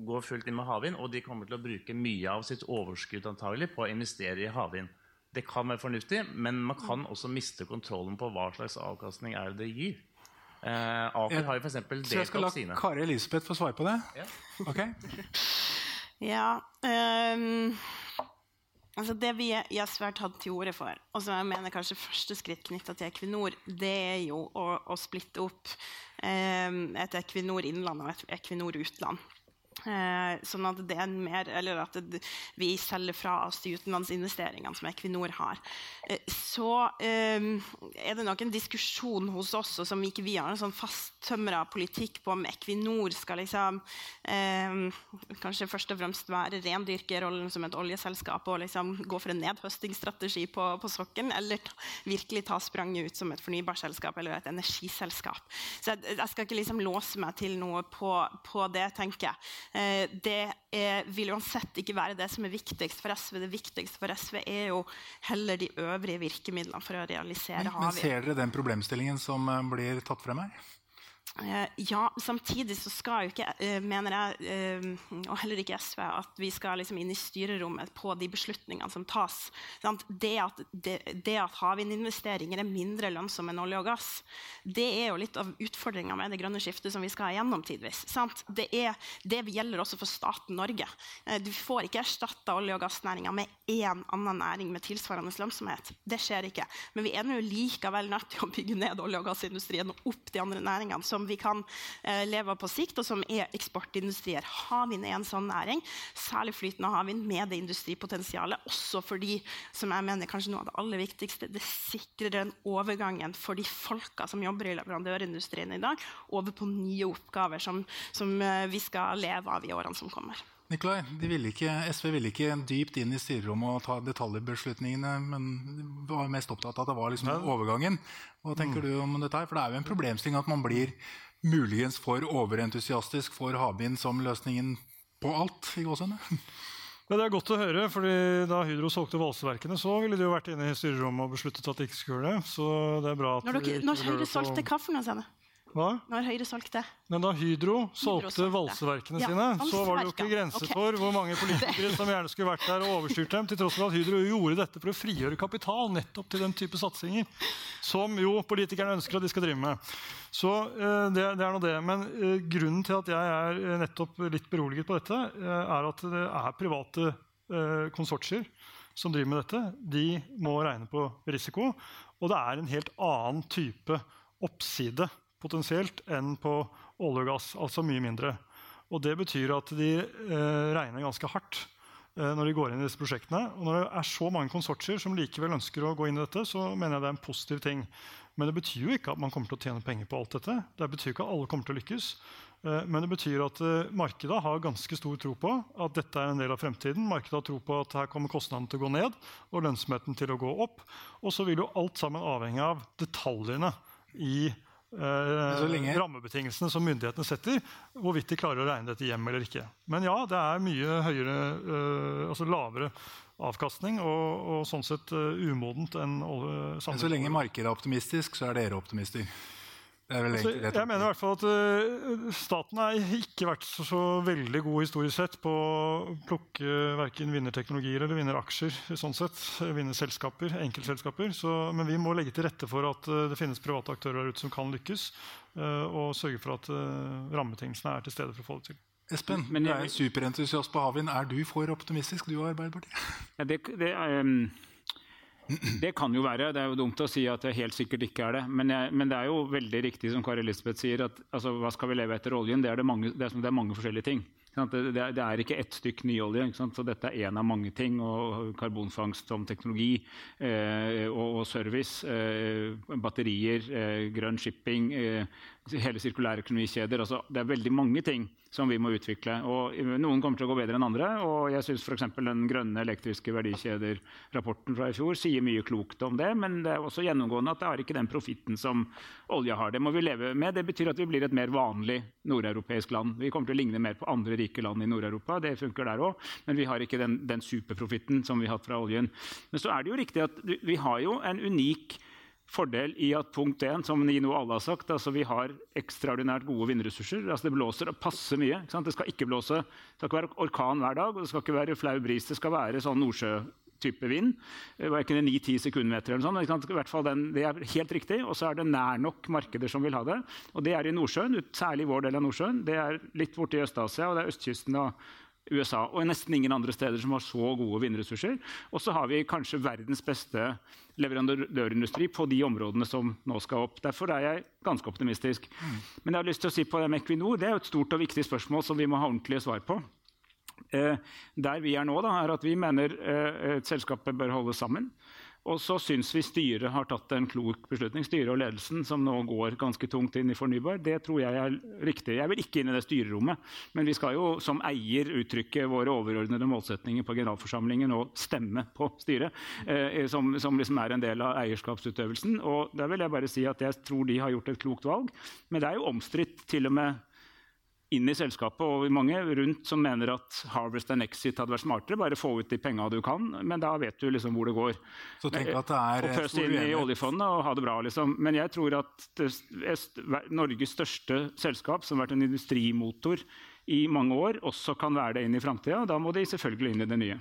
J: gå fullt inn med havvind, og de kommer til å bruke mye av sitt overskudd antagelig på å investere i havvind. Det kan være fornuftig, men man kan også miste kontrollen på hva slags avkastning er det gir. Eh, Aker har jo f.eks. delt
B: Så jeg skal la Kari Elisabeth få svare på det? Ja. Okay. [LAUGHS]
G: ja um, altså Det vi i SV har tatt til orde for, og som jeg mener kanskje første skritt knytta til Equinor, det er jo å, å splitte opp um, et Equinor innland og et Equinor utland. Eh, sånn at det er mer, eller at det, vi selger fra oss de utenlandsinvesteringene som Equinor har. Eh, så eh, er det nok en diskusjon hos oss, som ikke vi har en sånn fasttømra politikk på om Equinor skal liksom eh, kanskje først og fremst være rendyrkerrollen som et oljeselskap og liksom gå for en nedhøstingsstrategi på, på sokkelen, eller virkelig ta spranget ut som et fornybarselskap eller et energiselskap. Så jeg, jeg skal ikke liksom låse meg til noe på, på det, tenker jeg. Eh, det er, vil uansett ikke være det som er viktigst for SV. Det viktigste for SV er jo heller de øvrige virkemidlene for å realisere
B: havvind. Men ser dere den problemstillingen som eh, blir tatt frem her?
G: Uh, ja, samtidig så skal jo ikke, uh, mener jeg, uh, og heller ikke SV, at vi skal liksom inn i styrerommet på de beslutningene som tas. Det at, det, det at havvindinvesteringer er mindre lønnsomme enn olje og gass, det er jo litt av utfordringa med det grønne skiftet som vi skal gjennom tidvis. Det, er, det gjelder også for staten Norge. du får ikke erstatta olje- og gassnæringa med én annen næring med tilsvarende lønnsomhet. Det skjer ikke. Men vi er nå likevel nødt til å bygge ned olje- og gassindustrien og opp de andre næringene. Som vi kan eh, leve av på sikt, og som er eksportindustrier. Havvind er en sånn næring, særlig flytende havvind med det industripotensialet. Også fordi, som jeg mener kanskje noe av det aller viktigste, det sikrer den overgangen for de folka som jobber i leverandørindustrien i dag, over på nye oppgaver som, som eh, vi skal leve av i årene som kommer.
B: Nikolai, ville ikke, SV ville ikke dypt inn i styrerommet og ta detaljbeslutningene, men var mest opptatt av at det var liksom overgangen. Hva tenker mm. du om dette? her? For det er jo en problemstilling at man blir muligens for overentusiastisk for havvind som løsningen på alt i gåsehudene. [LAUGHS]
H: Ja, det er godt å høre, fordi Da Hydro solgte valseverkene, så ville de jo vært inne i styrerommet og besluttet at de ikke skulle gjøre det. Så det er bra at
G: Når, dere, når Høyre solgte kaffen, altså.
H: Hva?
G: Når Høyre solgte?
H: Men da Hydro solgte valseverkene ja, sine, så var det jo ikke grenser okay. for hvor mange politikere som gjerne skulle vært der og overstyrt dem, til tross for at Hydro gjorde dette for å frigjøre kapital nettopp til den type satsinger som jo politikerne ønsker at de skal drive med. Så uh, det, det, er nå det. Men uh, grunnen til at jeg er uh, nettopp litt beroliget på dette, er at det er private konsortier som driver med dette. De må regne på risiko, og det er en helt annen type oppside potensielt enn på olje og gass, altså mye mindre. Og Det betyr at de eh, regner ganske hardt eh, når de går inn i disse prosjektene. Og når det er så mange konsortier som likevel ønsker å gå inn i dette, så mener jeg det er en positiv ting. Men det betyr jo ikke at man kommer til å tjene penger på alt dette. Det betyr ikke at alle kommer til å lykkes. Eh, men det betyr at eh, markedet har ganske stor tro på at dette er en del av fremtiden. Markedet har tro på at her kommer kostnaden til å gå ned og lønnsomheten til å gå opp. Og så vil jo alt sammen avhenge av detaljene i eh, rammebetingelsene som myndighetene setter, hvorvidt de klarer å regne dette hjem eller ikke. Men ja, det er mye høyere, eh, altså lavere avkastning og, og sånn sett uh, umodent enn uh,
B: Men så lenge markedet er optimistisk, så er dere optimister?
H: Altså, jeg mener i hvert fall at uh, Staten har ikke vært så, så, veldig god historisk sett på å plukke verken vinnerteknologier eller vinneraksjer. sånn sett, Vinnerselskaper, enkeltselskaper. Så, men vi må legge til rette for at uh, det finnes private aktører der ute som kan lykkes. Uh, og sørge for at rammebetingelsene er til stede for å få det til.
B: Espen, men, du er superentusiast på havvind. Er du for optimistisk, du og Arbeiderpartiet?
F: Ja, det, det um det kan jo være. Det er jo dumt å si at det helt sikkert ikke er det. Men, jeg, men det er jo veldig riktig som Kari Elisabeth sier, at altså, hva skal vi leve etter oljen? Det er, det mange, det er, det er mange forskjellige ting. Det, det, er ikke ett stykk nyolje. Så dette er én av mange ting. Og karbonfangst som teknologi eh, og, og, service. Eh, batterier, eh, grønn shipping, eh, hele sirkulære økonomikjeder. Altså, det er veldig mange ting som vi må utvikle. Og noen kommer til å gå bedre enn andre. og jeg synes for den grønne elektriske verdikjeder-rapporten fra i fjor sier mye klokt om det. Men det er også gjennomgående at det har ikke den profitten som olja har. Det må vi leve med. Det betyr at vi blir et mer vanlig nordeuropeisk land. Vi kommer til å ligne mer på andre rike land i Nord-Europa. Det funker der òg. Men vi har ikke den, den superprofitten som vi har hatt fra oljen. Men så er det jo riktig at vi har jo en unik fordel i at punkt 1, som Nino alle har sagt, altså vi har ekstraordinært gode vindressurser. Altså det blåser passe mye. Det skal ikke blåse, det skal ikke være orkan hver dag, og det skal ikke være flau bris. Det skal være sånn nordsjøtype vind. Det var ikke 9-10 sekundmeter eller sånn. I hvert fall den, det er helt riktig. Og så er det nær nok markeder som vil ha det. Og det er i Nordsjøen, særlig i vår del av Nordsjøen. Det er litt borti Øst-Asia, og det er østkysten av USA og nesten ingen andre steder som har så gode vindressurser. Og så har vi kanskje verdens beste leverandørindustri på de områdene som nå skal opp. Derfor er jeg ganske optimistisk. Men jeg har lyst til å si på det med Equinor, det er jo et stort og viktig spørsmål som vi må ha ordentlige svar på. Eh, der vi er nå, da, er at vi mener eh, selskapet bør holde sammen. Og så syns vi styret har tatt en klok beslutning, styret og ledelsen, som nå går ganske tungt inn i fornybar. Det tror jeg er riktig. Jeg vil ikke inn i det styrerommet. Men vi skal jo som eier uttrykke våre overordnede målsetninger på generalforsamlingen og stemme på styret, eh, som, som liksom er en del av eierskapsutøvelsen. Og der vil jeg bare si at jeg tror de har gjort et klokt valg. Men det er jo omstridt til og med inn i selskapet. Og mange rundt som mener at Harvest and Exit hadde vært smartere. Bare få ut de penga du kan, men da vet du liksom hvor det går.
B: Så tenk at det er
F: og Pøs inn i oljefondet og ha det bra, liksom. Men jeg tror at det, Norges største selskap, som har vært en industrimotor i mange år, også kan være det inn i framtida. Da må de selvfølgelig inn i det nye.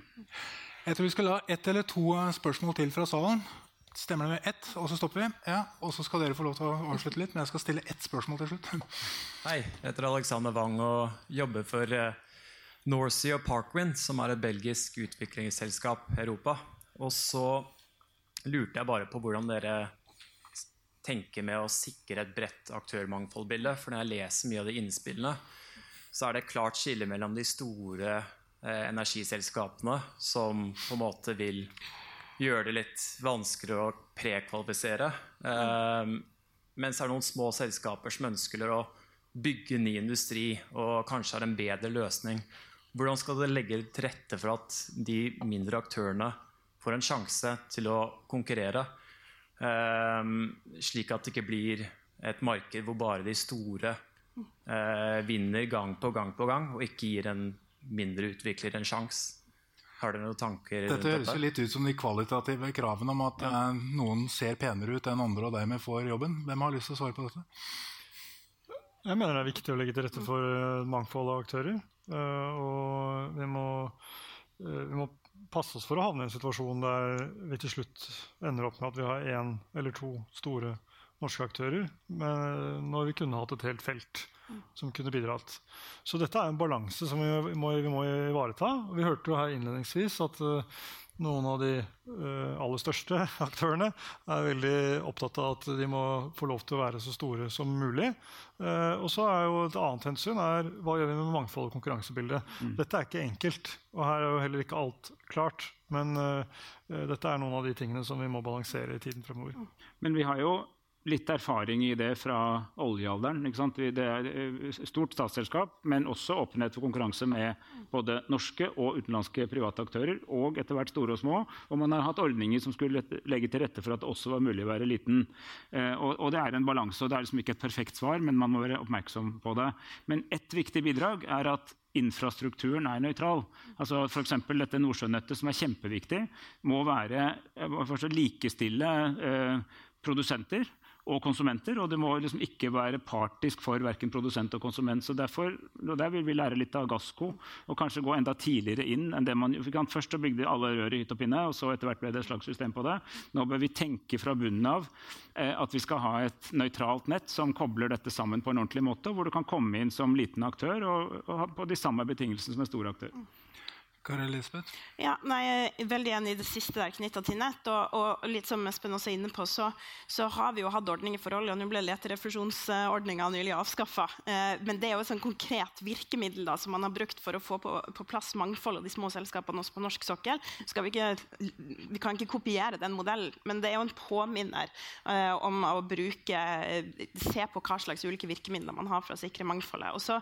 B: Jeg tror vi skal la ett eller to spørsmål til fra salen. Stemmer det med ett, og så stopper vi? Ja, Og så skal dere få lov til å avslutte litt, men jeg skal stille ett spørsmål til slutt. [LAUGHS]
K: Hei, jeg heter Alexander Wang og jobber for Nordsea og Parkwind, som er et belgisk utviklingsselskap i Europa. Og så lurte jeg bare på hvordan dere tenker med å sikre et bredt aktørmangfoldbilde. For når jeg leser mye av de innspillene, så er det klart skille mellom de store eh, energiselskapene som på en måte vil gjøre det litt vanskeligere å prekvalifisere. Um, mens det er noen små selskaper som ønsker å bygge ny industri og kanskje har en bedre løsning. Hvordan skal det legge til rette for at de mindre aktørene får en sjanse til å konkurrere? Um, slik at det ikke blir et marked hvor bare de store uh, vinner gang på gang på gang, og ikke gir en mindre utvikler en sjanse. Har dere noen tanker
B: Dette høres jo litt ut som de kvalitative kravene om at ja. Eh, noen ser penere ut enn andre og dermed får jobben. Hvem har lyst til å svare på dette?
H: Jeg mener det er viktig å legge til rette for et mangfold av aktører. Eh, og vi må, eh, vi må passe oss for å havne i en situasjon der vi til slutt ender opp med at vi har én eller to store norske aktører, men når vi kunne hatt et helt felt som kunne bidratt. Så dette er en balanse som vi må, vi må ivareta. Vi hørte jo her innledningsvis at uh, noen av de uh, aller største [LAUGHS] aktørene er veldig opptatt av at de må få lov til å være så store som mulig. Uh, og så er jo Et annet hensyn er hva gjør vi med mangfold og konkurransebildet. Mm. Dette er ikke enkelt, og her er jo heller ikke alt klart. Men dette er noen av de tingene som vi må balansere i tiden fremover.
F: Men vi har jo litt erfaring i det fra oljealderen. Det er stort statsselskap, men også åpenhet for konkurranse med både norske og utenlandske private aktører, og etter hvert store og små. Og man har hatt ordninger som skulle legge til rette for at det også var mulig å være liten. Eh, og, og det er en balanse, og det er liksom ikke et perfekt svar, men man må være oppmerksom på det. Men ett viktig bidrag er at infrastrukturen er nøytral. Altså F.eks. dette Nordsjønettet, som er kjempeviktig, må være likestille eh, produsenter og konsumenter. Og det må liksom ikke være partisk for verken produsent og konsument. så derfor, og Der vil vi lære litt av Gassco og kanskje gå enda tidligere inn enn det man vi kan Først bygde alle rør i hytt og pinne, og så etter hvert ble det et slags system på det. Nå bør vi tenke fra bunnen av eh, at vi skal ha et nøytralt nett som kobler dette sammen på en ordentlig måte, hvor du kan komme inn som liten aktør og, og på de samme betingelsene som en stor aktør.
B: Kari Elisabeth?
G: Ja, nei, jeg er veldig enig i det siste der knytta til nett. Og, og, litt som Espen også er inne på, så, så, har vi jo hatt ordninger for olje. og Nå ble leterefusjonsordninga nylig avskaffa. Eh, men det er jo et sånn konkret virkemiddel da, som man har brukt for å få på, på plass mangfold av de små selskapene også på norsk sokkel. Vi, ikke, vi, kan ikke kopiere den modellen, men det er jo en påminner eh, om å bruke Se på hva slags ulike virkemidler man har for å sikre mangfoldet. Og så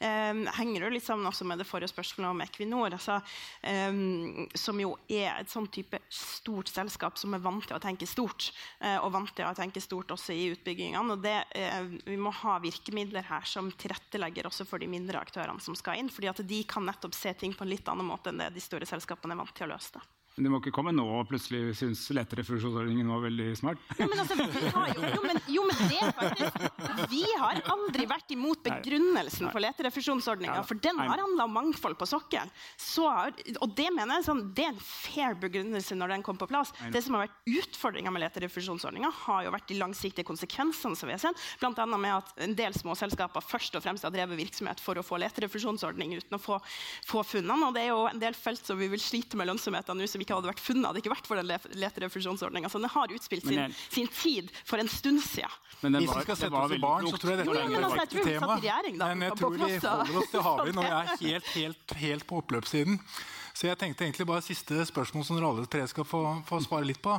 G: eh, henger det sammen også med det forrige spørsmålet om Equinor. altså Um, som jo er et sånn type stort selskap som er vant til å tenke stort. Uh, og vant til å tenke stort også i utbyggingene. og det, uh, Vi må ha virkemidler her som tilrettelegger også for de mindre aktørene som skal inn. fordi at de kan nettopp se ting på en litt annen måte enn det de store selskapene er vant til å løse det.
F: Men det må ikke komme nå og plutselig synes leterefusjonsordningen var veldig smart?
G: Jo, men, altså, jo, jo, men, jo, men det faktisk Vi har aldri vært imot begrunnelsen for leterefusjonsordninga, for den har handla om mangfold på sokkelen. Og det mener jeg sånn, det er en fair begrunnelse når den kom på plass. Det som har vært utfordringa med leterefusjonsordninga, har jo vært de langsiktige konsekvensene som vi har sett, bl.a. med at en del småselskaper først og fremst har drevet virksomhet for å få leterefusjonsordning uten å få, få funnene. Og det er jo en del felt som vi vil slite med lønnsomheten nå, som ikke hadde vært funnet hadde ikke vært for den leterefusjonsordninga. Så den har utspilt sin, sin, tid for en stund siden.
B: Men den var, Hvis vi skal sette oss i barn, så tror jeg dette er et
G: altså, Regjering, da,
B: Men jeg tror vi holder oss til havvind, og vi er [LAUGHS] helt, helt, helt på oppløpssiden. Så jeg tenkte egentlig bare Siste spørsmål som dere alle tre skal få, få svare litt på.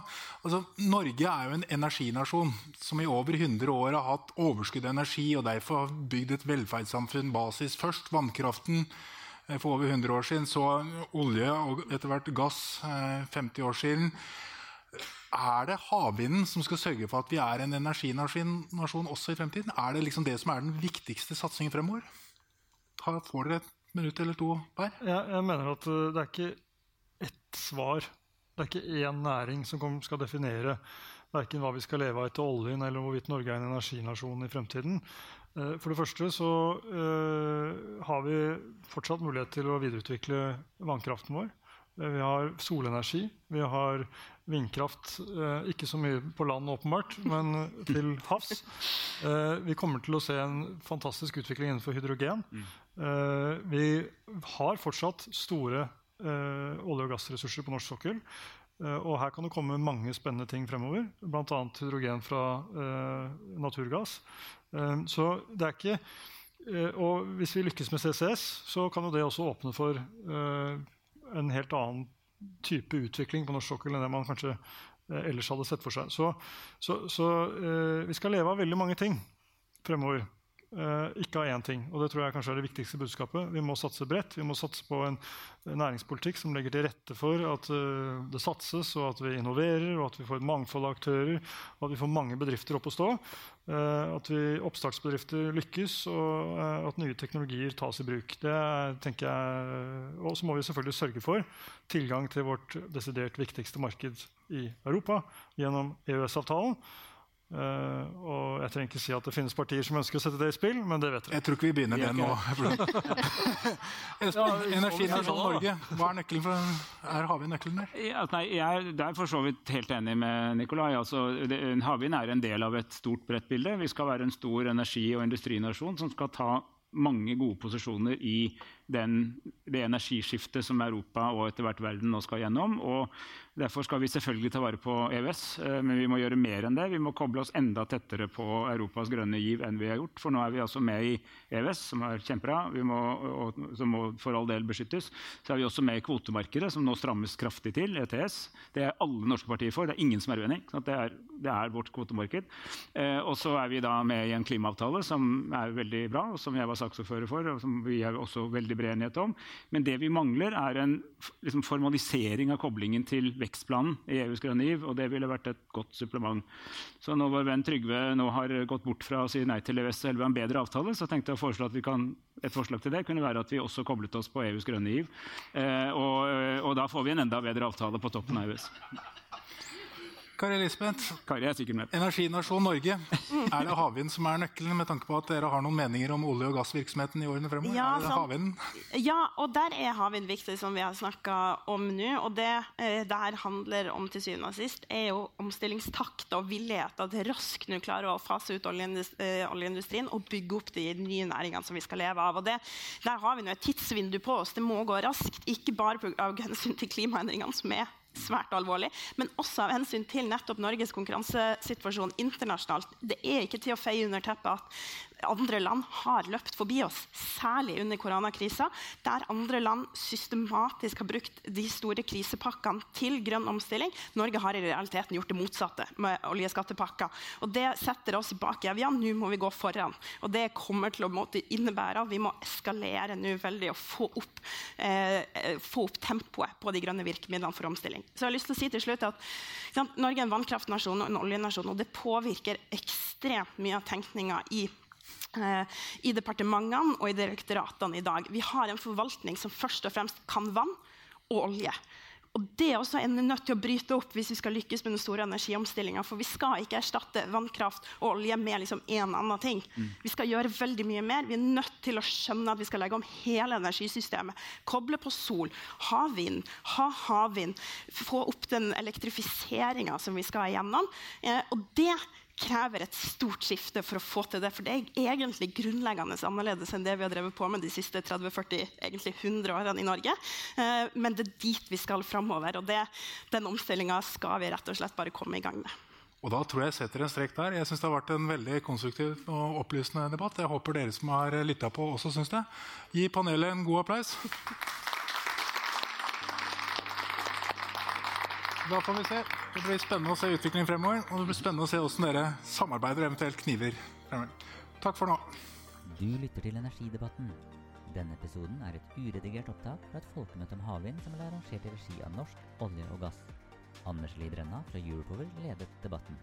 B: Altså, Norge er jo en energinasjon som i over 100 år har hatt overskudd av energi og derfor har bygd et velferdssamfunn basis først. Vannkraften, for over 100 år siden, så olje og etter hvert gass 50 eh, år siden. Er det havvinden som skal sørge for at vi er en energinasjon også i fremtiden? Er det liksom det som er den viktigste satsingen fremover? Får dere et minutt eller to hver?
H: Jeg, jeg mener at eh, det er ikke ett svar. Det er ikke én næring som skal definere verken hva vi skal leve av etter oljen, eller hvorvidt Norge er en energinasjon i fremtiden. Eh, for det første så uh, har vi fortsatt mulighet til å videreutvikle vannkraften vår. Eh, vi har solenergi, vi har vindkraft, ikke så mye på land åpenbart, men [LAUGHS] til havs. Vi kommer til å se en fantastisk utvikling innenfor hydrogen. vi har fortsatt store olje- og gassressurser på norsk sokkel. og her kan det komme mange spennende ting fremover, bl.a. hydrogen fra naturgass. Ehm, så det er ikke eh, Og hvis vi lykkes med CCS, så kan jo det også åpne for eh, en helt annen type utvikling på norsk sokkel enn det man kanskje eh, ellers hadde sett for seg. Så, så, så vi skal leve av veldig mange ting fremover. Uh, ikke av én ting. Og det tror jeg kanskje er det viktigste budskapet. Vi må satse bredt. Vi må satse på en næringspolitikk som legger til rette for at uh, det satses, og at vi innoverer, og at vi får et mangfold av aktører, og at vi får mange bedrifter opp å stå. Uh, at vi, oppstartsbedrifter lykkes, og at nye teknologier tas i bruk. Det tenker jeg, Og så må vi selvfølgelig sørge for tilgang til vårt desidert viktigste marked i Europa gjennom EØS-avtalen. Uh, og jeg trenger ikke si at det finnes partier som ønsker å sette det i spill, men det vet dere.
B: Jeg tror ikke vi begynner med det nå. [LAUGHS] [LAUGHS] Energinasjon Norge, hva er nøkkelen for Er havvind nøkkelen der?
F: Ja, nei, jeg er for så vidt helt enig med Nikolai. Altså, havvind er en del av et stort, bredt bilde. Vi skal være en stor energi- og industrinasjon som skal ta mange gode posisjoner i den, det energiskiftet som Europa og etter hvert verden nå skal gjennom. og Derfor skal vi selvfølgelig ta vare på EØS, eh, men vi må gjøre mer enn det. Vi må koble oss enda tettere på Europas grønne giv enn vi har gjort. For nå er vi altså med i EØS, som er kjempebra, og, som må for all del beskyttes. Så er vi også med i kvotemarkedet, som nå strammes kraftig til, ETS. Det er alle norske partier for. Det er ingen som er uenig. Det det, er, vårt kvotemarked. Eh, og så er vi da med i en klimaavtale som er veldig bra, og som jeg var saksordfører for, og som vi er også veldig bred enighet om. Men det vi mangler, er en liksom, formalisering av koblingen til vekstplanen i EUs grønne giv, og det ville vært et godt supplement. Så når vår venn Trygve nå har gått bort fra å si nei til EØS og en bedre avtale, så tenkte jeg å foreslå at vi kan, et forslag til det kunne være at vi også koblet oss på EUs grønne giv. Eh, og, og da får vi en enda bedre avtale på toppen av EØS.
B: Kari Elisabeth,
F: Kari er sikkert med.
B: energinasjon Norge. Er det havvind som er nøkkelen, med tanke på at dere har noen meninger om olje- og gassvirksomheten i årene fremover?
G: Ja,
B: er det havvind?
G: ja, og der er havvind viktig, som vi har snakka om nå. Og det eh, der handler om til syvende og sist, er jo omstillingstakt og villighet til raskt nå klare å fase ut eh, oljeindustrien og bygge opp de nye næringene som vi skal leve av. Og det, der har vi nå et tidsvindu på oss. Det må gå raskt, ikke bare av hensyn til klimaendringene, som er svært alvorlig, men også av hensyn til nettopp Norges konkurransesituasjon internasjonalt. Det er ikke til å feie under teppet at andre land har løpt forbi oss, særlig under koronakrisa, der andre land systematisk har brukt de store krisepakkene til grønn omstilling. Norge har i realiteten gjort det motsatte med oljeskattepakker. Og det setter oss bak evjen. Nå må vi gå foran. Og det kommer til å innebære at vi må eskalere nå veldig og få opp, eh, få opp tempoet på de grønne virkemidlene for omstilling. Så jeg har lyst til å si til slutt at sant, Norge er en vannkraftnasjon og en oljenasjon, og det påvirker ekstremt mye av tenkninga i i departementene og i direktoratene i dag. Vi har en forvaltning som først og fremst kan vann og olje. Og Det også en nødt til å bryte opp hvis vi skal lykkes med den store energiomstillinga. For vi skal ikke erstatte vannkraft og olje med liksom en annen ting. Mm. Vi skal gjøre veldig mye mer. Vi er nødt til å skjønne at vi skal legge om hele energisystemet. Koble på sol, ha vind, ha havvind. Få opp den elektrifiseringa som vi skal igjennom. Eh, og det krever et stort skifte for å få til det. For det er egentlig grunnleggende annerledes enn det vi har drevet på med de siste 30-40, egentlig 100 årene i Norge. Eh, men det er dit vi skal framover. Og det, den omstillinga skal vi rett og slett bare komme i gang med.
B: Og da tror jeg jeg setter en strek der. Jeg synes Det har vært en veldig konstruktiv og opplysende debatt. Jeg håper dere som har lytta på, også syns det. Gi panelet en god applaus. Da får vi se. Det blir spennende å se utviklingen fremover. Og det blir spennende å se hvordan dere samarbeider og eventuelt kniver fremover. Takk for nå.
A: Du lytter til Energidebatten. Denne episoden er et uredigert opptak fra et folkemøte om havvind som ble arrangert i regi av Norsk olje og gass. Anders Lie Brenna fra Europower ledet debatten.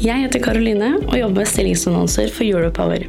L: Jeg heter Karoline og jobber med stillingsannonser for Europower.